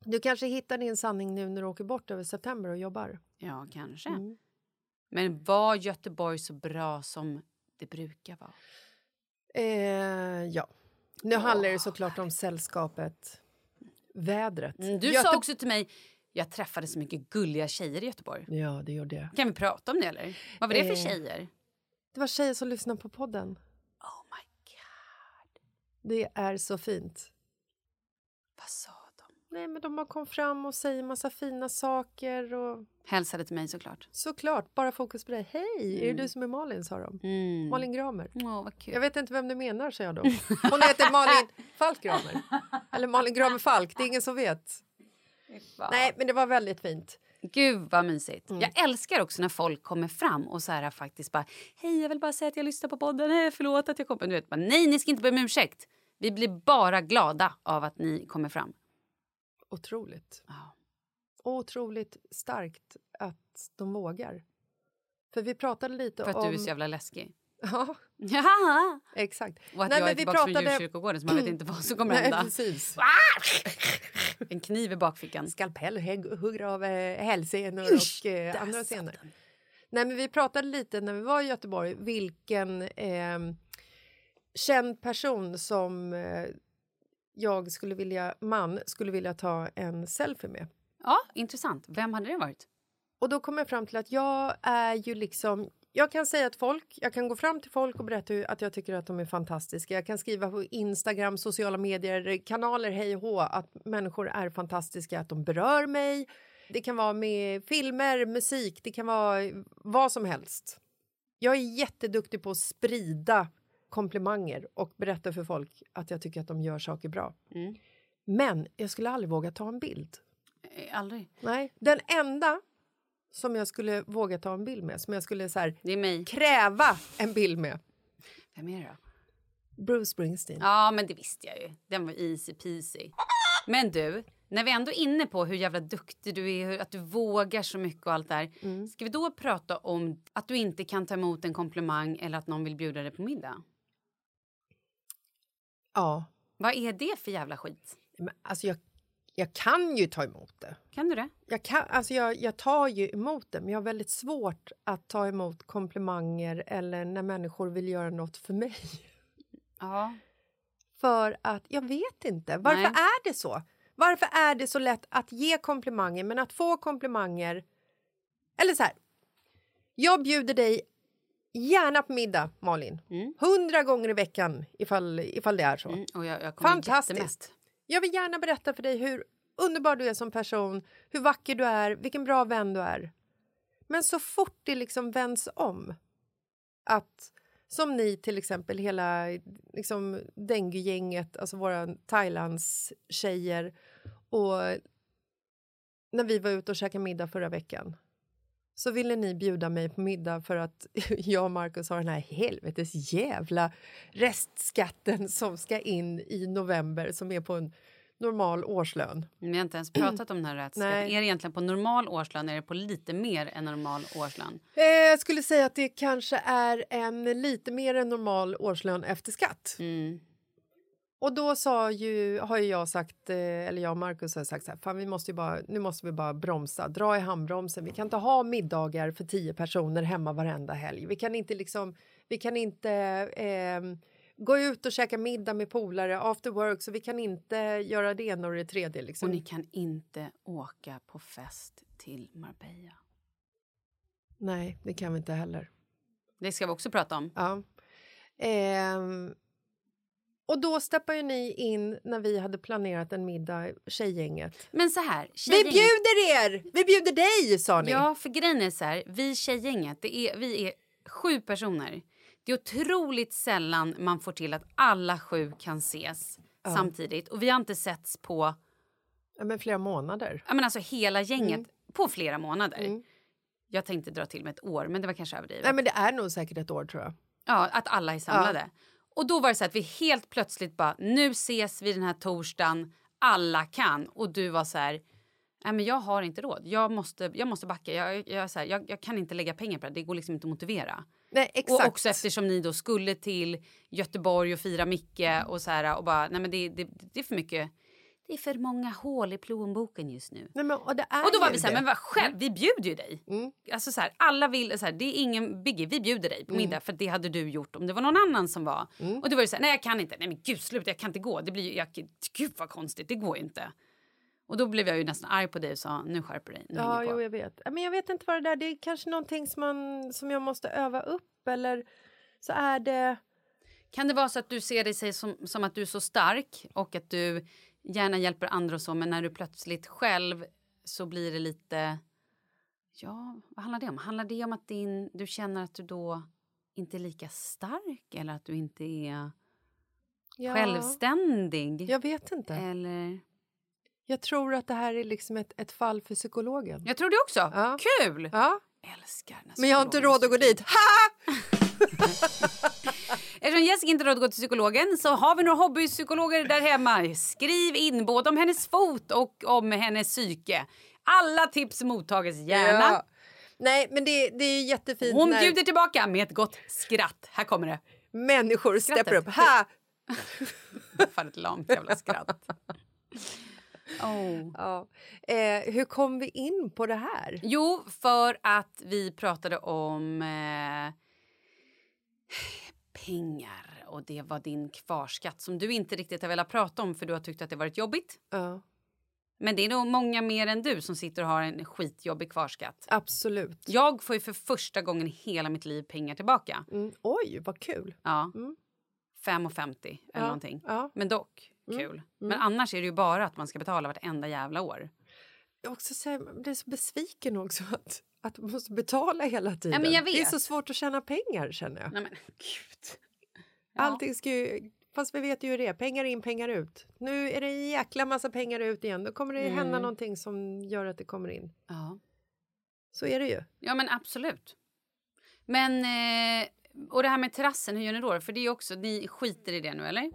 Du kanske hittar din sanning nu när du åker bort över september och jobbar. Ja, kanske. Mm. Men var Göteborg så bra som det brukar vara? Eh, ja. Nu handlar det såklart om sällskapet, vädret. Mm, du Göte- sa också till mig, jag träffade så mycket gulliga tjejer i Göteborg. Ja, det gjorde jag. Kan vi prata om det eller? Vad var det för Eh. tjejer? Det var tjejer som lyssnade på podden. Oh my god. Det är så fint. Vad sa? Nej, men de bara kom fram och säger massa fina saker och Hälsade till mig såklart. såklart, bara fokus på dig. Hej, är det du som är Malin, sa de. Mm. Malin Gramer. Åh, vad kul. Jag vet inte vem du menar, sa jag då. Hon heter Malin Falk Gramer. Eller Malin Gramer Falk, det är ingen som vet. Nej, men det var väldigt fint. Gud vad mysigt. Mm. Jag älskar också när folk kommer fram och så här faktiskt bara Hej jag vill bara säga att jag lyssnar på podden, eh, förlåt att jag kommer. Du vet, bara, Nej ni ska inte be om ursäkt. Vi blir bara glada av att ni kommer fram. Otroligt. Ja. Otroligt starkt att de vågar. För vi pratade lite För att om... du är så jävla läskig. Ja, exakt. Och att Nej, jag är tillbaka från pratade- djurkyrkogården så man vet inte vad som kommer Nej, hända. precis. En kniv i bakfickan. Skalpell hugger av eh, hälsenor och eh, andra scener. Nej, men vi pratade lite när vi var i Göteborg vilken eh, känd person som eh, jag skulle vilja, man skulle vilja ta en selfie med. Ja, intressant. Vem hade det varit? Och då kom jag fram till att jag är ju liksom... Jag kan säga att folk, jag kan gå fram till folk och berätta att jag tycker att de är fantastiska. Jag kan skriva på Instagram, sociala medier, kanaler, hej och hå, att människor är fantastiska, att de berör mig. Det kan vara med filmer, musik, det kan vara vad som helst. Jag är jätteduktig på att sprida komplimanger och berätta för folk att jag tycker att de gör saker bra. Mm. Men jag skulle aldrig våga ta en bild. Eh, Aldrig. Nej, den enda som jag skulle våga ta en bild med, som jag skulle så här, kräva en bild med, Vem är det då? Bruce Springsteen. Ja, men det visste jag ju. Den var easy peasy. Men du, när vi ändå är inne på hur jävla duktig du är, att du vågar så mycket och allt där. Mm. Ska vi då prata om att du inte kan ta emot en komplimang eller att någon vill bjuda dig på middag? Ja, Vad är det för jävla skit? men alltså jag, jag kan ju ta emot det. Kan du det? Jag, kan, alltså jag, jag tar ju emot det, men jag har väldigt svårt att ta emot komplimanger eller när människor vill göra något för mig. Ja. För att, jag vet inte. Varför Nej. är det så? Varför är det så lätt att ge komplimanger, men att få komplimanger... Eller så här. Jag bjuder dig gärna på middag, Malin. Hundra gånger i veckan, ifall, ifall det är så. Mm, och jag, jag Fantastiskt. jättemätt. Jag vill gärna berätta för dig hur underbar du är som person, hur vacker du är, vilken bra vän du är. Men så fort det liksom vänds om att som ni till exempel, hela liksom, Dengue-gänget, alltså våra Thailands-tjejer och när vi var ute och käkade middag förra veckan så ville ni bjuda mig på middag för att jag och Markus har den här helvetes jävla restskatten som ska in i november som är på en normal årslön. Vi har inte ens pratat om den här rättsskatten. Är det egentligen på normal årslön eller är det på lite mer än normal årslön? Eh, jag skulle säga att det kanske är en lite mer än normal årslön efter skatt. Mm. Och då sa ju, har ju jag sagt, eh, eller jag och Markus har sagt så här, fan vi måste ju bara, nu måste vi bara bromsa, dra i handbromsen. Vi kan inte ha middagar för tio personer hemma varenda helg. Vi kan inte liksom, vi kan inte eh, gå ut och käka middag med polare after work, så vi kan inte göra det ena och det tredje. Liksom. Och ni kan inte åka på fest till Marbella. Nej, det kan vi inte heller. Det ska vi också prata om. Ja. Ehm, och då steppade ju ni in när vi hade planerat en middag, tjejgänget. Men så här, Vi tjejgänget- bjuder er! Vi bjuder dig, sa ni. Ja, för grejen är så här, vi tjejgänget, det är, vi är sju personer. Det är otroligt sällan man får till att alla sju kan ses samtidigt. Och vi har inte setts på Ja, men flera månader. jag menar alltså hela gänget Mm. på flera månader. Jag tänkte dra till med ett år, men det var kanske överdrivet. Nej, men det är nog säkert ett år, tror jag. Ja, att alla är samlade. Och då var det så att vi helt plötsligt bara, nu ses vi den här torsdagen, alla kan. Och du var så här, nej men jag har inte råd, jag måste, jag måste backa, jag, jag, så här, jag, jag kan inte lägga pengar på det, det går liksom inte att motivera. Nej, exakt. Och också eftersom ni då skulle till Göteborg och fira Micke och så här och bara, nej men det, det, det är för mycket, det är för många hål i plånboken just nu. Nej, men, och, det är Och då var ju vi så här, det. men vad själv, vi bjuder ju dig. Mm. Alltså så här, alla vill, så här, det är ingen biggie, vi bjuder dig på middag för det hade du gjort om det var någon annan som var. Mm. Och då var det så här, nej jag kan inte, nej men gud sluta jag kan inte gå, det blir ju, jag, gud vad konstigt, det går ju inte. Och då blev jag ju nästan arg på dig och sa, nu skärper du dig. Nu Ja, hänger på." jo, jag vet. Men jag vet inte vad det där det är. kanske någonting som, man, som jag måste öva upp eller så är det... Kan det vara så att du ser dig som, som att du är så stark och att du gärna hjälper andra och så men när du plötsligt själv så blir det lite... Ja, vad handlar det om? Handlar det om att din, du känner att du då inte är lika stark eller att du inte är Ja, självständig? Jag vet inte. Eller... Jag tror att det här är liksom ett, ett fall för psykologen. Jag tror det också. Ja. Kul! Ja, Älskar när men jag har inte råd att gå dit. Ha! Eftersom Jessica inte har råd att gå till psykologen så har vi några hobbypsykologer där hemma. Skriv in både om hennes fot och om hennes psyke. Alla tips mottages gärna. Ja. Nej, men det, det är jättefint Hon när bjuder tillbaka med ett gott skratt. Här kommer det. människor Skrattet. steppar upp. Ha! Fan ett lamt jävla skratt. Oh. Ja. Eh, hur kom vi in på det här? Jo, för att vi pratade om eh, pengar och det var din kvarskatt som du inte riktigt har velat prata om för du har tyckt att det varit jobbigt. Ja, Men det är nog många mer än du som sitter och har en skitjobbig kvarskatt. absolut. Jag får ju för första gången i hela mitt liv pengar tillbaka. Mm. Oj, vad kul. Ja. Mm. 5,50 eller Ja, någonting. ja. Men dock, kul. Men annars är det ju bara att man ska betala vartenda jävla år. Jag också säga, jag blir så besviken också att, att man måste betala hela tiden. jag Det är så svårt att tjäna pengar känner jag. Nej men gud. Allting ska ju, fast vi vet ju hur det är, pengar in, pengar ut. Nu är det en jäkla massa pengar ut igen, då kommer det Mm. hända någonting som gör att det kommer in. Ja. Så är det ju. ja, men absolut. Men, eh, och det här med terrassen, hur gör ni då? För det är också, ni skiter i det nu eller?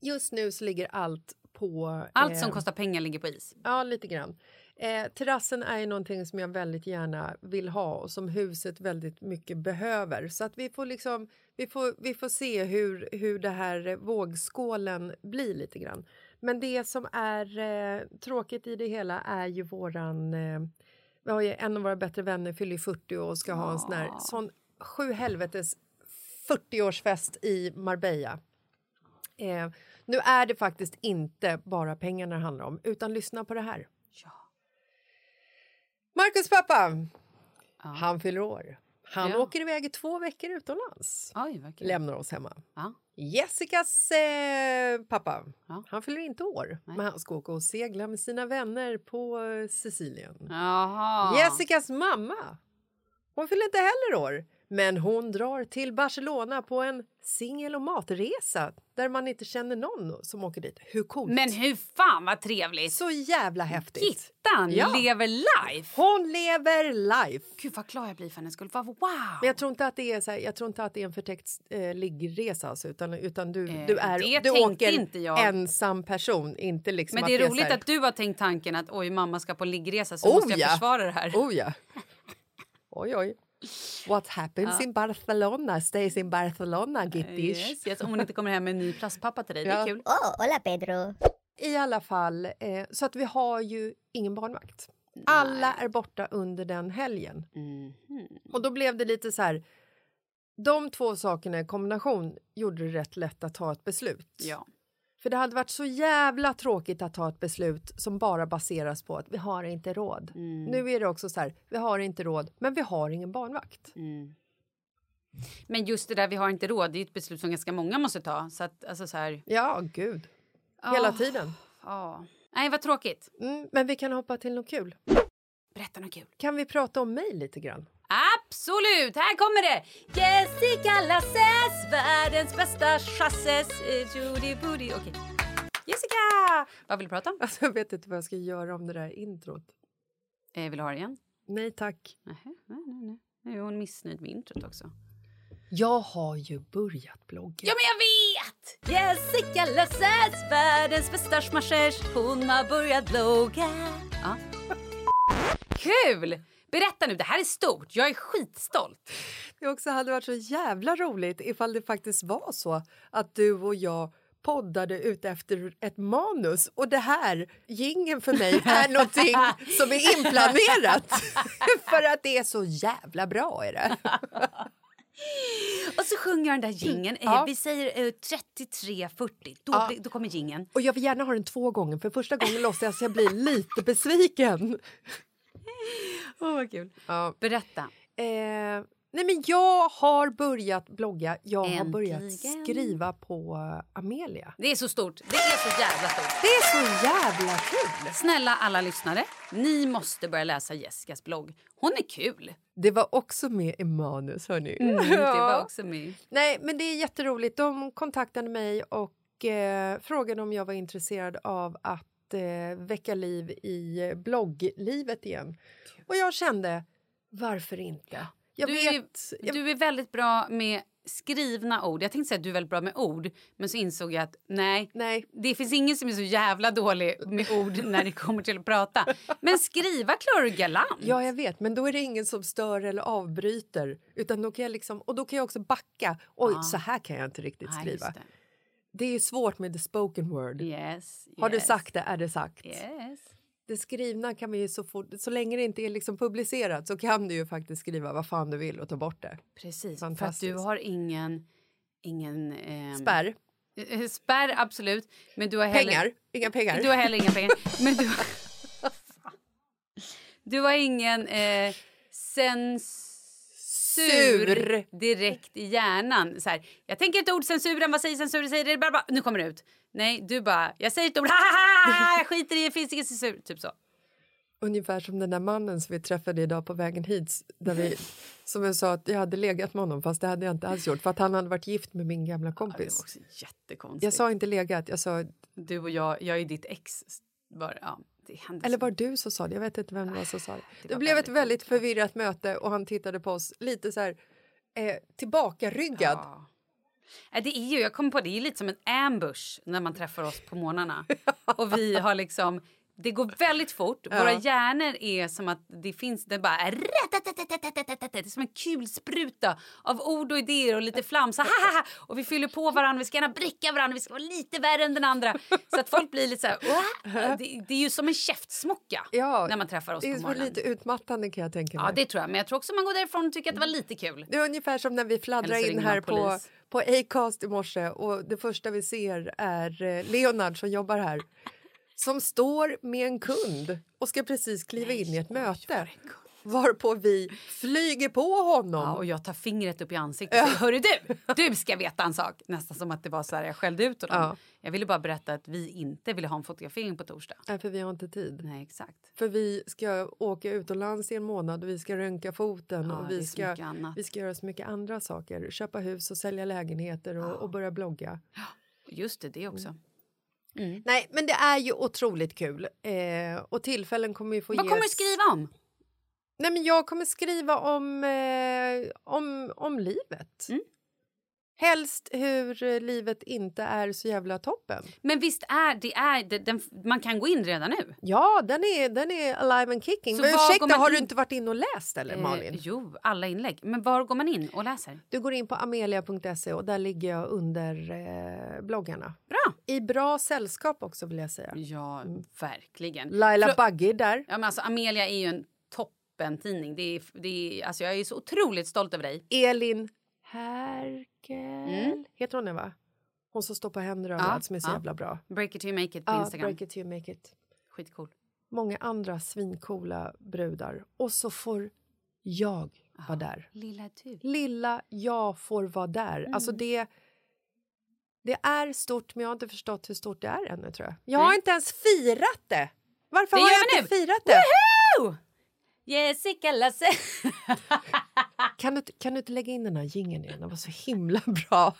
Just nu så ligger allt på... Allt som eh, kostar pengar ligger på is. Ja, lite grann. Eh, terrassen är ju någonting som jag väldigt gärna vill ha och som huset väldigt mycket behöver. Så att vi får liksom, vi får, vi får se hur, hur det här vågskålen blir lite grann. Men det som är eh, tråkigt i det hela är ju våran... Eh, vi har ju en av våra bättre vänner fyller ju 40 och ska ha en sån här sån sju helvetes 40-årsfest i Marbella. Eh, nu är det faktiskt inte bara pengarna det handlar om, utan lyssna på det här. Ja. Marcus pappa, Ja. han fyller år. Han Ja. åker iväg i två veckor utomlands. Oj. Lämnar oss hemma. Ja. Jessicas eh, pappa, Ja. han fyller inte år. Nej. Men han ska åka och segla med sina vänner på eh, Sicilien. Jaha. Jessicas mamma, hon fyller inte heller år. Men hon drar till Barcelona på en singel och matresa där man inte känner någon som åker dit. Hur coolt? Men hur fan vad trevligt! Så jävla häftigt. Gittan Ja. lever life! Hon lever life. Gud vad glad jag blir för hennes skull. Wow! Men jag tror inte att det är, så här, jag tror inte att det är en förtäckt eh, liggresa alltså, utan, utan du, Eh, du, är, du åker inte jag. ensam person. Inte liksom Men det är roligt här- att du har tänkt tanken att oj, mamma ska på liggresa så Oh, måste jag ja. försvara det här. Oh ja. Oj, oj. What happens in Barcelona stays in Barcelona, Gittish. Yes, yes, om hon inte kommer hem med en ny plastpappa till dig. Det Ja. är kul. Oh, hola Pedro. I alla fall, eh, så att vi har ju ingen barnvakt. Alla är borta under den helgen. Mhm. Och då blev det lite så här... De två sakerna i kombination gjorde det rätt lätt att ta ett beslut. Ja. För det hade varit så jävla tråkigt att ta ett beslut som bara baseras på att vi har inte råd. Mm. Nu är det också så här, vi har inte råd, men vi har ingen barnvakt. Mm. Men just det där vi har inte råd, det är ett beslut som ganska många måste ta. Så att, alltså så här, Ja, gud. Hela Ah. tiden. ja. Nej, vad tråkigt. Mm, men vi kan hoppa till något kul. Berätta något kul. Kan vi prata om mig lite grann? Absolut! Här kommer det! Jessica Lasses, världens bästa chasses. eh, Judy Booty. Okej. Jessica! Vad vill du prata om? Alltså, jag vet inte vad jag ska göra om det där introt. Eh, vill du ha det igen? Nej, tack. Nej, nej. nej. Nu är hon missnöjd med introt också. Jag har ju börjat blogga. Ja, men jag vet! Jessica Lasses, världens bästa smashers. Hon har börjat blogga. Ja. Kul! Berätta nu, det här är stort. Jag är skitstolt. Det också hade varit så jävla roligt ifall det faktiskt var så att du och jag poddade ut efter ett manus och det här, gingen för mig, är någonting som är inplanerat. för att det är så jävla bra är det. Och så sjunger jag den där jingeln. Ja. Eh, vi säger eh, 33.40. Då, Ja. då kommer jingeln. Och jag vill gärna ha den två gånger för första gången låtsas jag bli lite besviken. Åh, vad kul. Ja. Berätta. Eh, nej men jag har börjat blogga, jag har börjat Äntligen. skriva på Amelia. Det är så stort. Det är så jävla stort. Det är så jävla kul! Snälla alla lyssnare, ni måste börja läsa Jessicas blogg. Hon är kul. Det var också med i manus, hörni. Mm, det var också med. Nej, men det är jätteroligt. De kontaktade mig och eh, frågade om jag var intresserad av att eh, väcka liv i blogglivet igen. Och jag kände, varför inte? Jag Du, vet... är, jag, du är väldigt bra med skrivna ord. Jag tänkte säga att du är väldigt bra med ord, men så insåg jag att nej, nej, det finns ingen som är så jävla dålig med ord när det kommer till att prata. Men skriva klarar du galant. ja, jag vet, men då är det ingen som stör eller avbryter. Utan då kan jag liksom, och då kan jag också backa. Oj, Ja. så här kan jag inte riktigt Nej, skriva. Det. det. är svårt med the spoken word. Yes, Har du yes, sagt det är det sagt. Yes. Det skrivna kan vi ju så fort, så länge det inte är liksom publicerat så kan du ju faktiskt skriva vad fan du vill och ta bort det. Precis, för att du har ingen... ingen ehm, Spärr, eh, Spärr, absolut. Men du har heller, pengar, inga pengar. Du har heller inga pengar. Men du, du har ingen eh, censur Sur. direkt i hjärnan. Så här, jag tänker ett ord, censuren, vad säger censuren? Säger det, bara, bara, nu kommer det ut. Nej, du bara, jag säger ett ord, jag skiter i det, finns ingen censur. Typ så. Ungefär som den där mannen som vi träffade idag på vägen hit. Där vi, som jag sa att jag hade legat med honom fast det hade jag inte alls gjort för att han hade varit gift med min gamla Ja, det kompis. var också jättekonstigt. jag sa inte legat, jag sa, Du och jag, jag är ditt ex. Bara, ja, det hände eller var det du som sa det? Jag vet inte vem det var som sa det. det Det, var blev ett väldigt väldigt förvirrat möte och han tittade på oss lite så här eh, tillbakaryggad. Ja. Nej, Det är ju, jag kommer på det är lite som en ambush när man träffar oss på morgnarna. Och vi har liksom, det går väldigt fort. Våra hjärnor är som att det finns, det bara är det är som en kulspruta av ord och idéer och lite flam. Så, haha, och vi fyller på varandra, vi ska gärna bräcka varandra, vi ska vara lite värre än den andra. Så att folk blir lite så här, det, det är ju som en käftsmocka Ja, när man träffar oss Det på är så morgonen. lite utmattande kan jag tänka mig. Ja, det tror jag. Men jag tror också man går därifrån och tycker att det var lite kul. Det är ungefär som när vi fladdrar in här på, på Acast i morse och det första vi ser är eh, Leonard som jobbar här som står med en kund och ska precis kliva in i ett möte. Varpå vi flyger på honom. Ja, och jag tar fingret upp i ansiktet och säger Hörru du, du ska veta en sak. Nästan som att det var så här jag skällde ut honom. Ja. Jag ville bara berätta att vi inte ville ha en fotografering på torsdag. Nej, för vi har inte tid. Nej, exakt. För vi ska åka utomlands i en månad och vi ska röntga foten Ja, och vi ska, vi ska göra så mycket andra saker. Köpa hus och sälja lägenheter och, och börja blogga. Just det, det också. Nej, men det är ju otroligt kul. Eh, och tillfällen kommer ju få Vad ges. kommer du skriva om? Nej, men jag kommer skriva om, eh, om, om livet. Mm. Helst hur eh, livet inte är så jävla toppen. Men visst är det, är det den, man kan gå in redan nu? Ja, den är, den är alive and kicking. Så Men ursäkta, har du in? inte varit in och läst eller Malin? Eh, jo, alla inlägg. Men var går man in och läser? Du går in på amelia.se och där ligger jag under eh, bloggarna. Bra! I bra sällskap också vill jag säga. Ja, verkligen. Laila För- Bagge är där. Ja, men alltså, Amelia är ju en toppentidning. Det är, det är, alltså, jag är så otroligt stolt över dig. Elin Herkel. Mm. Heter hon det va? Hon som står på händer och Ja, som är så ja. jävla bra. Break it till you make it på Ja, Instagram. break it you make it. Skitcool. Många andra svincoola brudar. Och så får jag vara där. Lilla du. Lilla jag får vara där. Mm. Alltså det... Det är stort, men jag har inte förstått hur stort det är ännu. tror Jag Jag har Nej. inte ens firat det! Varför Det har jag inte nu. firat det? Woohoo! Jessica Lasse. Kan du, kan du inte lägga in den här jingeln igen? Den var så himla bra.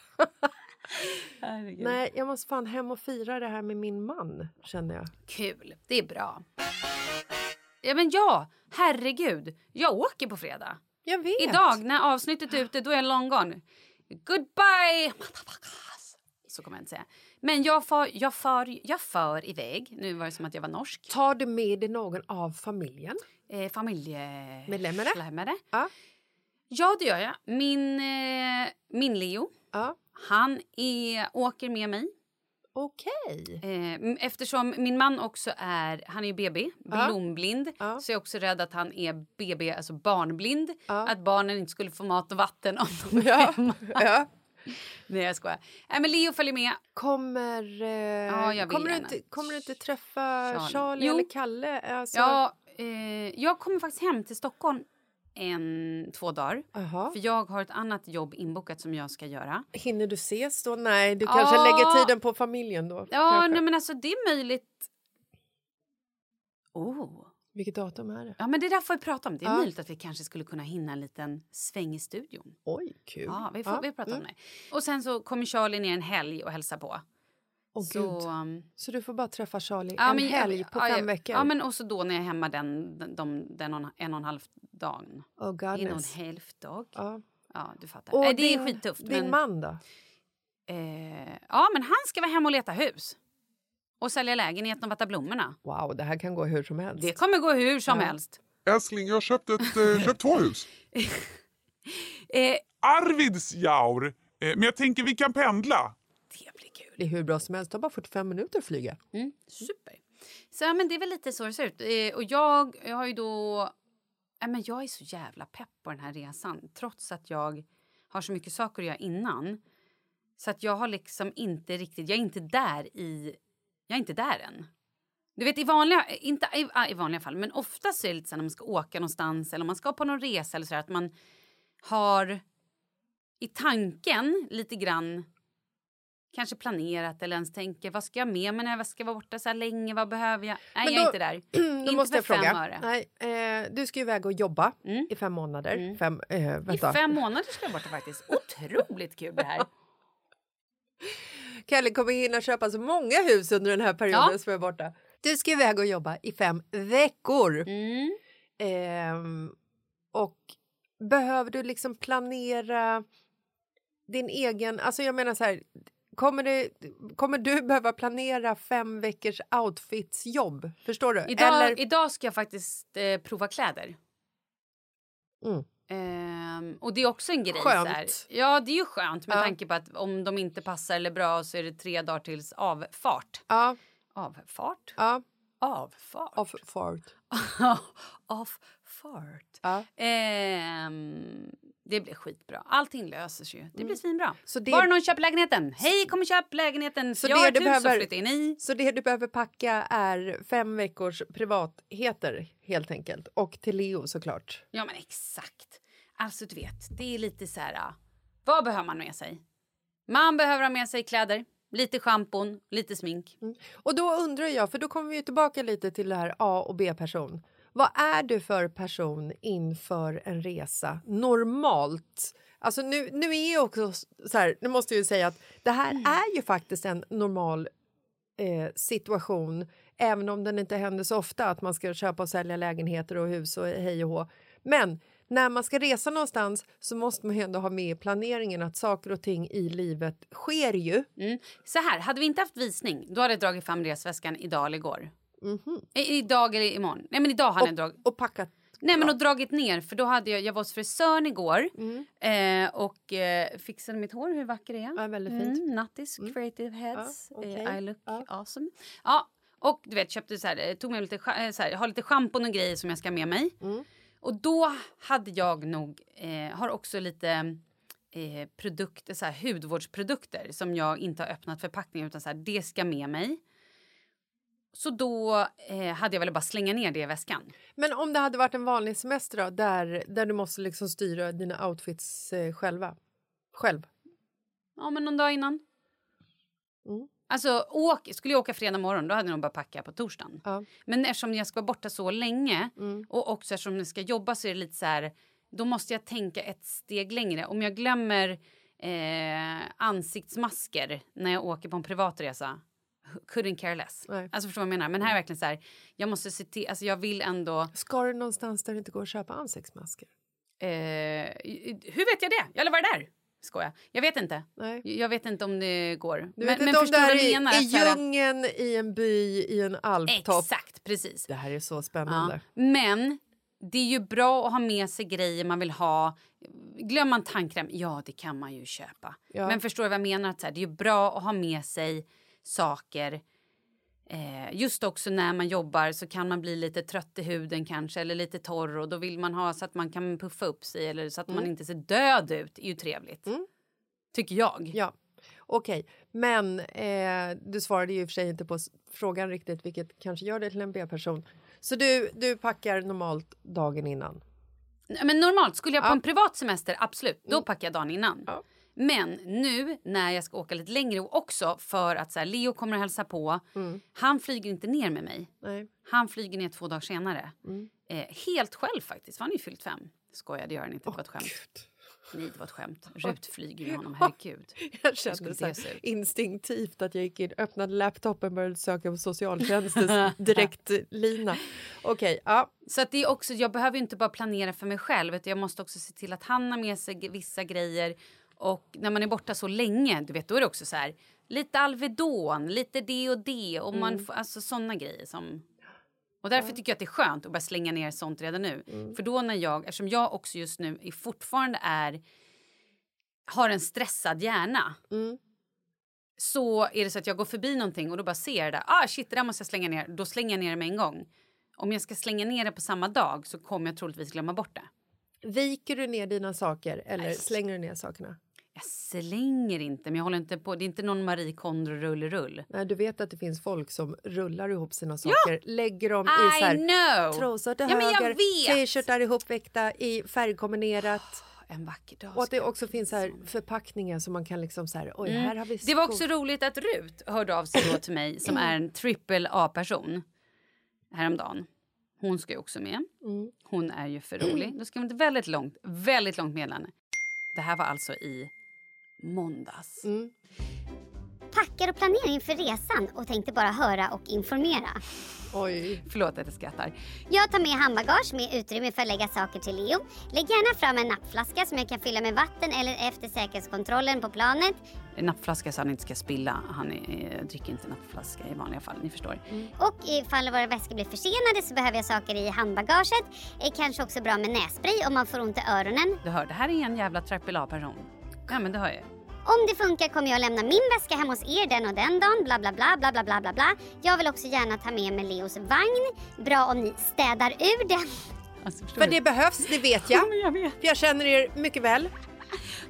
Nej, jag måste fan hem och fira det här med min man, känner jag. Kul. Det är bra. Ja, men ja. Herregud. Jag åker på fredag. Jag vet. Idag när avsnittet är ute, då är jag long gone. Goodbye, motherfuckers. Så kommer jag inte säga. Men jag för, jag, för, jag för iväg. Nu var det som att jag var norsk. Tar du med dig någon av familjen? Eh, Familjemedlemmare. Medlemmare? Ja. Ja, det gör jag. Min, eh, min Leo, Ja. han är, åker med mig. Okej. Eh, m- eftersom min man också är, han är ju BB, blomblind. Ja. Så jag är också rädd att han är BB, alltså barnblind. Ja. Att barnen inte skulle få mat och vatten om de är Ja. hemma. ja. Nej, jag skojar. Nej, men Leo följer med. Kommer, eh, Ja, kommer, du inte, kommer du inte träffa Charlie, Charlie. Eller Kalle? Alltså, Ja, eh, jag kommer faktiskt hem till Stockholm en, två dagar. Jaha. För jag har ett annat jobb inbokat som jag ska göra. Hinner du ses då? Nej, du kanske Ja. lägger tiden på familjen då? Ja, nej, men alltså det är möjligt. Oh. Vilket datum är det? Ja, men det där får vi prata om. Det är Ja. möjligt att vi kanske skulle kunna hinna en liten sväng i studion. Oj, kul. Ja, vi får Ja, vi pratar om mm. det. Och sen så kommer Charlie ner en helg och hälsa på. Åh, så, um, Så du får bara träffa Charlie ja, en men- helg på ja, fem ja, veckor? Ja, men och så då när jag är hemma den, den, de, den och, en och en halv dagen. oh, En och en halv dag. Ja. Ja, du fattar. Och det din, är skittufft. Din men, man då? Eh, ja, men han ska vara hemma och leta hus. Och sälja lägenheten och vattna blommorna. Wow, det här kan gå hur som helst. Det kommer gå hur som Ja. helst. Älskling, jag har köpt, ett, eh, köpt två hus. Eh, Arvidsjaur. Eh, men jag tänker vi kan pendla. Det blir kul. Det är hur bra som helst. Det tar bara 45 minuter att flyga. Mm, super. Så ja, men det är väl lite så det ser ut. Eh, och jag, jag har ju då... Ja, men jag är så jävla pepp på den här resan trots att jag har så mycket saker att göra innan. Så att jag har liksom inte riktigt... Jag är inte där i... Jag är inte där än. Du vet i vanliga, inte i, i vanliga fall, men oftast är det lite så när man ska åka någonstans eller om man ska på någon resa eller så där, att man har i tanken lite grann kanske planerat eller ens tänker vad ska jag med mig när jag ska vara borta så här länge, vad behöver jag? Nej, Men jag är då- inte där. Då inte måste jag för fem fråga. öre. Nej, eh, du ska ju iväg och jobba Mm. i fem månader. Mm. Fem, eh, I fem månader ska jag borta faktiskt. Otroligt kul det här. Kalle kommer hinna köpa så många hus under den här perioden Ja. som jag är borta. Du ska iväg och jobba i fem veckor. Mm. Ehm, och behöver du liksom planera din egen... Alltså jag menar så här, kommer, det, kommer du behöva planera fem veckors outfitsjobb? Förstår du? Idag, Eller, idag ska jag faktiskt eh, prova kläder. Mm. Ehm, och det är också en grej. Skönt. Ja, det är ju skönt med Ja. tanke på att om de inte passar eller bra så är det tre dagar tills avfart. ja, Avfart? ja, Avfart? off fart. Avfart. Ja. Ehm, Det blir skitbra. Allting löser sig ju. Det blir svinbra. Mm. Så det- Bara någon köper lägenheten. Hej, kom och köp lägenheten. Så jag har ett du hus behöver- att flytta in i. Så det du behöver packa är fem veckors privatheter helt enkelt. Och till Leo såklart. Ja, men exakt. Alltså, du vet, det är lite så här... ah, Vad behöver man med sig? Man behöver ha med sig kläder, lite schampon, lite smink. Och då undrar jag, för då kommer vi tillbaka lite till det här A och B-person. Vad är du för person inför en resa normalt? Alltså nu, nu är ju också så här, nu måste jag ju säga att det här är ju faktiskt en normal eh, situation även om den inte händer så ofta att man ska köpa och sälja lägenheter och hus och hej och hå. Men när man ska resa någonstans så måste man ju ändå ha med i planeringen att saker och ting i livet sker ju. Mm. Så här, hade vi inte haft visning, då hade jag dragit fram resväskan idag eller igår. I, idag eller imorgon. Nej, men idag hade jag dragit... Och packat Nej men och dragit ner för då hade jag, jag var hos frisören igår eh, och eh, fixade mitt hår, hur vacker är jag? Ja, väldigt fint. Mm, nattis, creative heads, Ja, okej. eh, I look awesome. Ja, och du vet köpte så här, eh, tog med lite, eh, så här, har lite schampon och grejer som jag ska ha med mig. Mm. Och då hade jag nog, har också lite produkter, så här, hudvårdsprodukter som jag inte har öppnat förpackningen utan så här, det ska med mig. Så då eh, hade jag väl bara slänga ner det i väskan. Men om det hade varit en vanlig semester då, där, där du måste liksom styra dina outfits eh, själva? Själv? Ja, men någon dag innan. Mm. Alltså, åk, skulle jag åka fredag morgon då hade jag nog bara packa på torsdagen. Ja. Men eftersom jag ska vara borta så länge Mm. och också eftersom jag ska jobba så är det lite så här... Då måste jag tänka ett steg längre. Om jag glömmer eh, ansiktsmasker när jag åker på en privatresa couldn't care less. Nej. Alltså förstår vad jag menar? Men här är verkligen så här, jag måste se till, alltså jag vill ändå... Ska du någonstans där det inte går att köpa ansiktsmasker? Eh, hur vet jag det? Jag har aldrig varit där. Skoja. Jag vet inte. Nej. Jag vet inte om det går. Du vet inte om det är menar? i Att så här- djungeln, i en by, i en alptopp. Exakt, precis. Det här är så Ja. spännande. Men det är ju bra att ha med sig grejer man vill ha. Glömmer man tandkräm, ja det kan man ju köpa. Ja. Men förstår du vad jag menar? Att så här, det är ju bra att ha med sig saker. Eh, just också när man jobbar så kan man bli lite trött i huden kanske eller lite torr och då vill man ha så att man kan puffa upp sig eller så att man inte ser död ut. är ju trevligt. Tycker jag. Mm. Ja, okej. Men eh, du svarade ju i och för sig inte på frågan riktigt, vilket kanske gör dig till en B-person. Så du, du packar normalt dagen innan? Men normalt skulle jag på Ja. en privat semester, absolut, då packar jag dagen innan. Ja. Men nu när jag ska åka lite längre och också för att så här, Leo kommer att hälsa på. Han flyger inte ner med mig. Nej. Han flyger ner två dagar senare. Eh, helt själv faktiskt, för han är ju fyllt fem. Skojar, det gör han inte. Det var ett skämt. Nej, det var ett skämt. Rut flyger ju honom, herregud. Jag kände så här, instinktivt att jag gick in, öppnade laptopen och började söka på socialtjänstens direktlina. Okej, ja. Så att det är också, jag behöver inte bara planera för mig själv utan jag måste också se till att han har med sig vissa grejer. Och när man är borta så länge, du vet, då är det också så här lite Alvedon, lite det och det och man får, alltså sådana grejer som och därför tycker jag att det är skönt att bara slänga ner sånt redan nu. För då när jag, eftersom jag också just nu är fortfarande är har en stressad hjärna. Så är det så att jag går förbi någonting och då bara ser jag det. Ah shit, det där måste jag slänga ner. Då slänger jag ner det med en gång. Om jag ska slänga ner det på samma dag så kommer jag troligtvis glömma bort det. Viker du ner dina saker eller Nej. slänger du ner sakerna? Jag slänger inte, men jag håller inte på. Det är inte någon Marie Kondo rull-rull. Nej, du vet att det finns folk som rullar ihop sina saker, lägger dem i så I här, know! trosor till Ja, höger, t-shirtar ihopväckta i färgkombinerat. En vacker dag. Och att det också finns så här förpackningar som man kan liksom så här, oj här har vi Det var också roligt att Rut hörde av sig då till mig som är en triple A-person häromdagen. Hon ska ju också med. Mm. Hon är ju för rolig. Då ska vi inte väldigt långt, väldigt långt meddelande. Det här var alltså i måndags. Mm. Packar och planerar inför resan och tänkte bara höra och informera. Oj. Förlåt att jag skrattar. Jag tar med handbagage med utrymme för att lägga saker till Leo. Lägg gärna fram en nappflaska som jag kan fylla med vatten eller efter säkerhetskontrollen på planet. En nappflaska så han inte ska spilla. Han är, eh, dricker inte nappflaska i vanliga fall, ni förstår. Och ifall våra väskor blir försenade så behöver jag saker i handbagaget. Är kanske också bra med nässpray om man får ont i öronen. Du hör, det här är en jävla triple A-person. Ja men det hör jag. Om det funkar kommer jag lämna min väska hemma hos er den och den dagen. Bla bla bla bla bla bla bla bla. Jag vill också gärna ta med mig Leos vagn. Bra om ni städar ur den. Alltså, du? det behövs, det vet jag. men jag vet. För jag känner er mycket väl.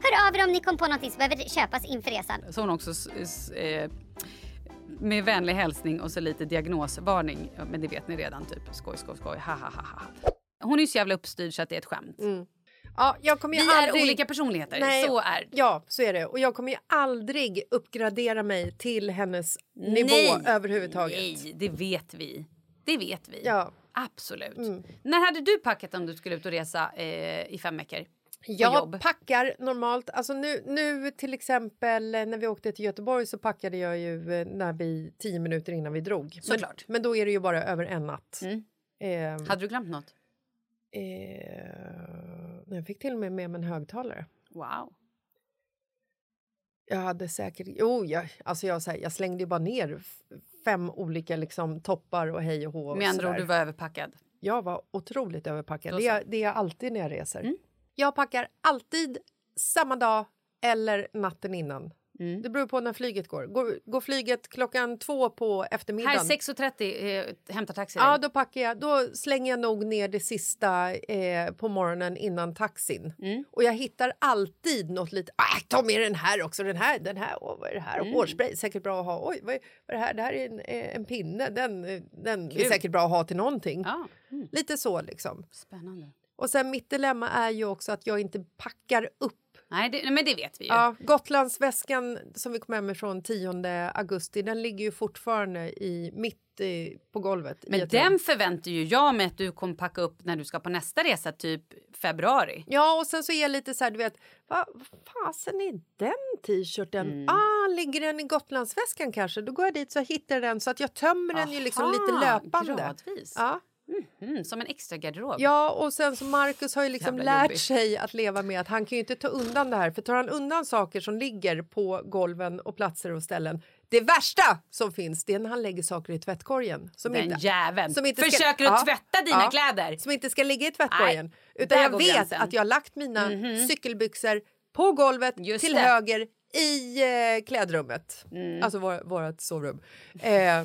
Hör av er om ni kom på någonting som behöver köpas inför resan. Så hon också eh, med vänlig hälsning och så lite diagnosvarning. Ja, Men det vet ni redan, typ skoj, skoj, skoj, ha, ha, ha, ha. Hon är ju så jävla uppstyrd så att det är ett skämt. Ja, jag kommer Vi ju är aldrig... olika personligheter, Nej, så är. Ja, så är det. Och jag kommer ju aldrig uppgradera mig till hennes nivå Nej. överhuvudtaget. Nej, det vet vi. Det vet vi. Ja. Absolut. Mm. När hade du packat om du skulle ut och resa eh, i fem veckor? Jag jobb? packar normalt. Alltså nu, nu till exempel eh, när vi åkte till Göteborg så packade jag ju eh, när vi tio minuter innan vi drog. Men, Såklart. men då är det ju bara över en natt. Mm. Eh, Hade du glömt något? eh, jag fick till och med med mig en högtalare. Wow. Jag hade säkert... Jo, jag, alltså jag, här, jag slängde ju bara ner fem olika liksom, toppar och hej och hå. och Med andra ord, du var överpackad. Jag var otroligt överpackad. Det är, det är jag alltid när jag reser. Mm. Jag packar alltid samma dag eller natten innan. Mm. Det beror på när flyget går. Går, går flyget klockan två på Här eftermiddagen 6.30 eh, hämtar taxi Ja, då packar jag. Då slänger jag nog ner det sista eh, på morgonen innan taxin. Mm. Och jag hittar alltid något lite. Ah, ta med den här också. Den här, den här. Åh, vad är det här? Mm. Hårspray, säkert bra att ha. Oj, vad är, vad är det här? Det här är en, eh, en pinne. Den, den är säkert bra att ha till någonting. Ja. Mm. Lite så liksom. Spännande. Och sen mitt dilemma är ju också att jag inte packar upp. Nej, det, men det vet vi ju. Ja, Gotlandsväskan som vi kom hem ifrån 10 augusti, den ligger ju fortfarande i, mitt eh, på golvet. i Men den förväntar ju jag mig att du kommer packa upp när du ska på nästa resa, typ februari. Ja, och sen så är jag lite så här, du vet, vad fasen är den t-shirten? Mm. Ah, ligger den i Gotlandsväskan kanske? Då går jag dit så hittar den så att jag tömmer den ju liksom lite Aha, löpande. Gradvis. Ja. Mm, som en extra garderob. ja, och sen så Marcus har ju liksom Jävla lärt jobbigt. sig att leva med att han kan ju inte ta undan det här. För tar han undan saker som ligger på golven och platser och ställen. Det värsta som finns det är när han lägger saker i tvättkorgen. Som Den inte, jäveln. som inte ska- Försöker Ja, att tvätta dina ja. kläder. som inte ska ligga i tvättkorgen. Utan där jag vet gränsen. att jag har lagt mina cykelbyxor på golvet Just till det. höger i eh, klädrummet. Mm. Alltså vår, vårt sovrum. Eh,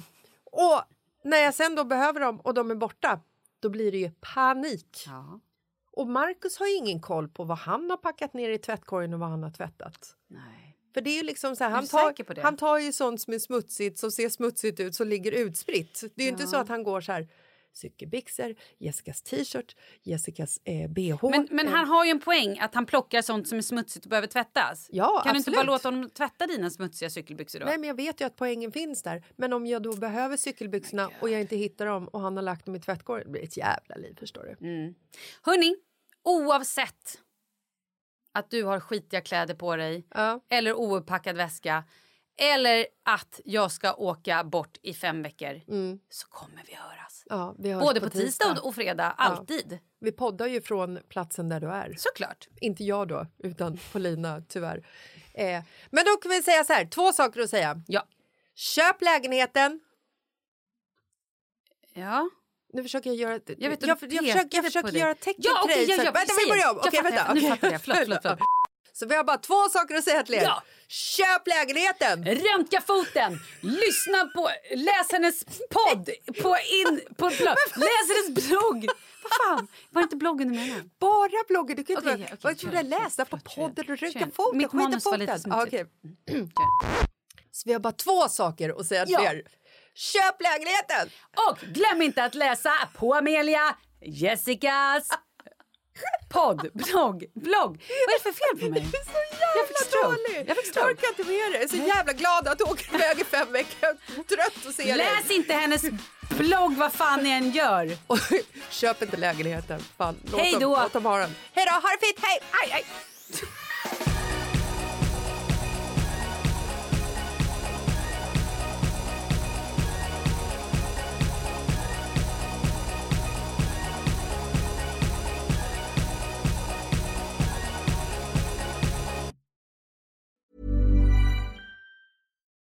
och när jag sen då behöver dem och de är borta, då blir det ju panik. Ja. Och Marcus har ju ingen koll på vad han har packat ner i tvättkorgen och vad han har tvättat. Nej. För det är ju liksom så här, Är han, tar, han tar ju sånt som är smutsigt, som ser smutsigt ut, som ligger utspritt. Det är ju inte så att han går så här cykelbyxor, Jessicas t-shirt, Jessicas eh, bh. Men, men eh, han har ju en poäng att han plockar sånt som är smutsigt och behöver tvättas. Ja, kan du inte absolut. bara låta honom tvätta dina smutsiga cykelbyxor då? Nej, men jag vet ju att poängen finns där. Men om jag då behöver cykelbyxorna och jag inte hittar dem och han har lagt dem i tvättkorgen, det blir ett jävla liv förstår du. Mm. Hörni, oavsett att du har skitiga kläder på dig Ja. eller ouppackad väska eller att jag ska åka bort i fem veckor så kommer vi höras. Ja, vi hörs Både på tisdag tisdag och- fredag, alltid. Vi poddar ju från platsen där du är. Såklart. Inte jag då, utan Paulina tyvärr. Eh, men då kan vi säga så här, två saker att säga. Ja. Köp lägenheten. Ja. Nu försöker jag göra... Jag vet, jag, du jag, försöker, jag försöker göra tecken Ja, till okej, dig. ja, ja, vänta, vi börjar om. Jag Okej, fattar vänta. det. Nu fattar jag. Förlåt, förlåt, förlåt. Så vi har bara två saker att säga till er. Ja. Köp lägenheten! Röntga foten! Lyssna på... Läs hennes podd på in... På blogg. Läs hennes blogg! Vad fan? Var det inte bloggen du menade? Bara bloggen. Du kan inte... Okej, okej, vad tror du kör, läsa på podden och rynka foten? Mitt manus var lite smutsigt. Ja, okej. Så vi har bara två saker att säga till Ja. er. Köp lägenheten! Och glöm inte att läsa på Amelia Jessicas podd, blogg, blogg. Vad är det för fel på mig? Du är så jävla Jag fick stroke. dålig. Jag fick Jag stroke. orkar inte med det. Jag är så jävla glad att du åker iväg i fem veckor. Jag trött att se dig. Läs inte hennes blogg vad fan ni än gör. Och Köp inte lägenheten. Fan, låt Hej dem- då. Låt dem ha den. Hej då, ha det fint, hej! Aj, aj.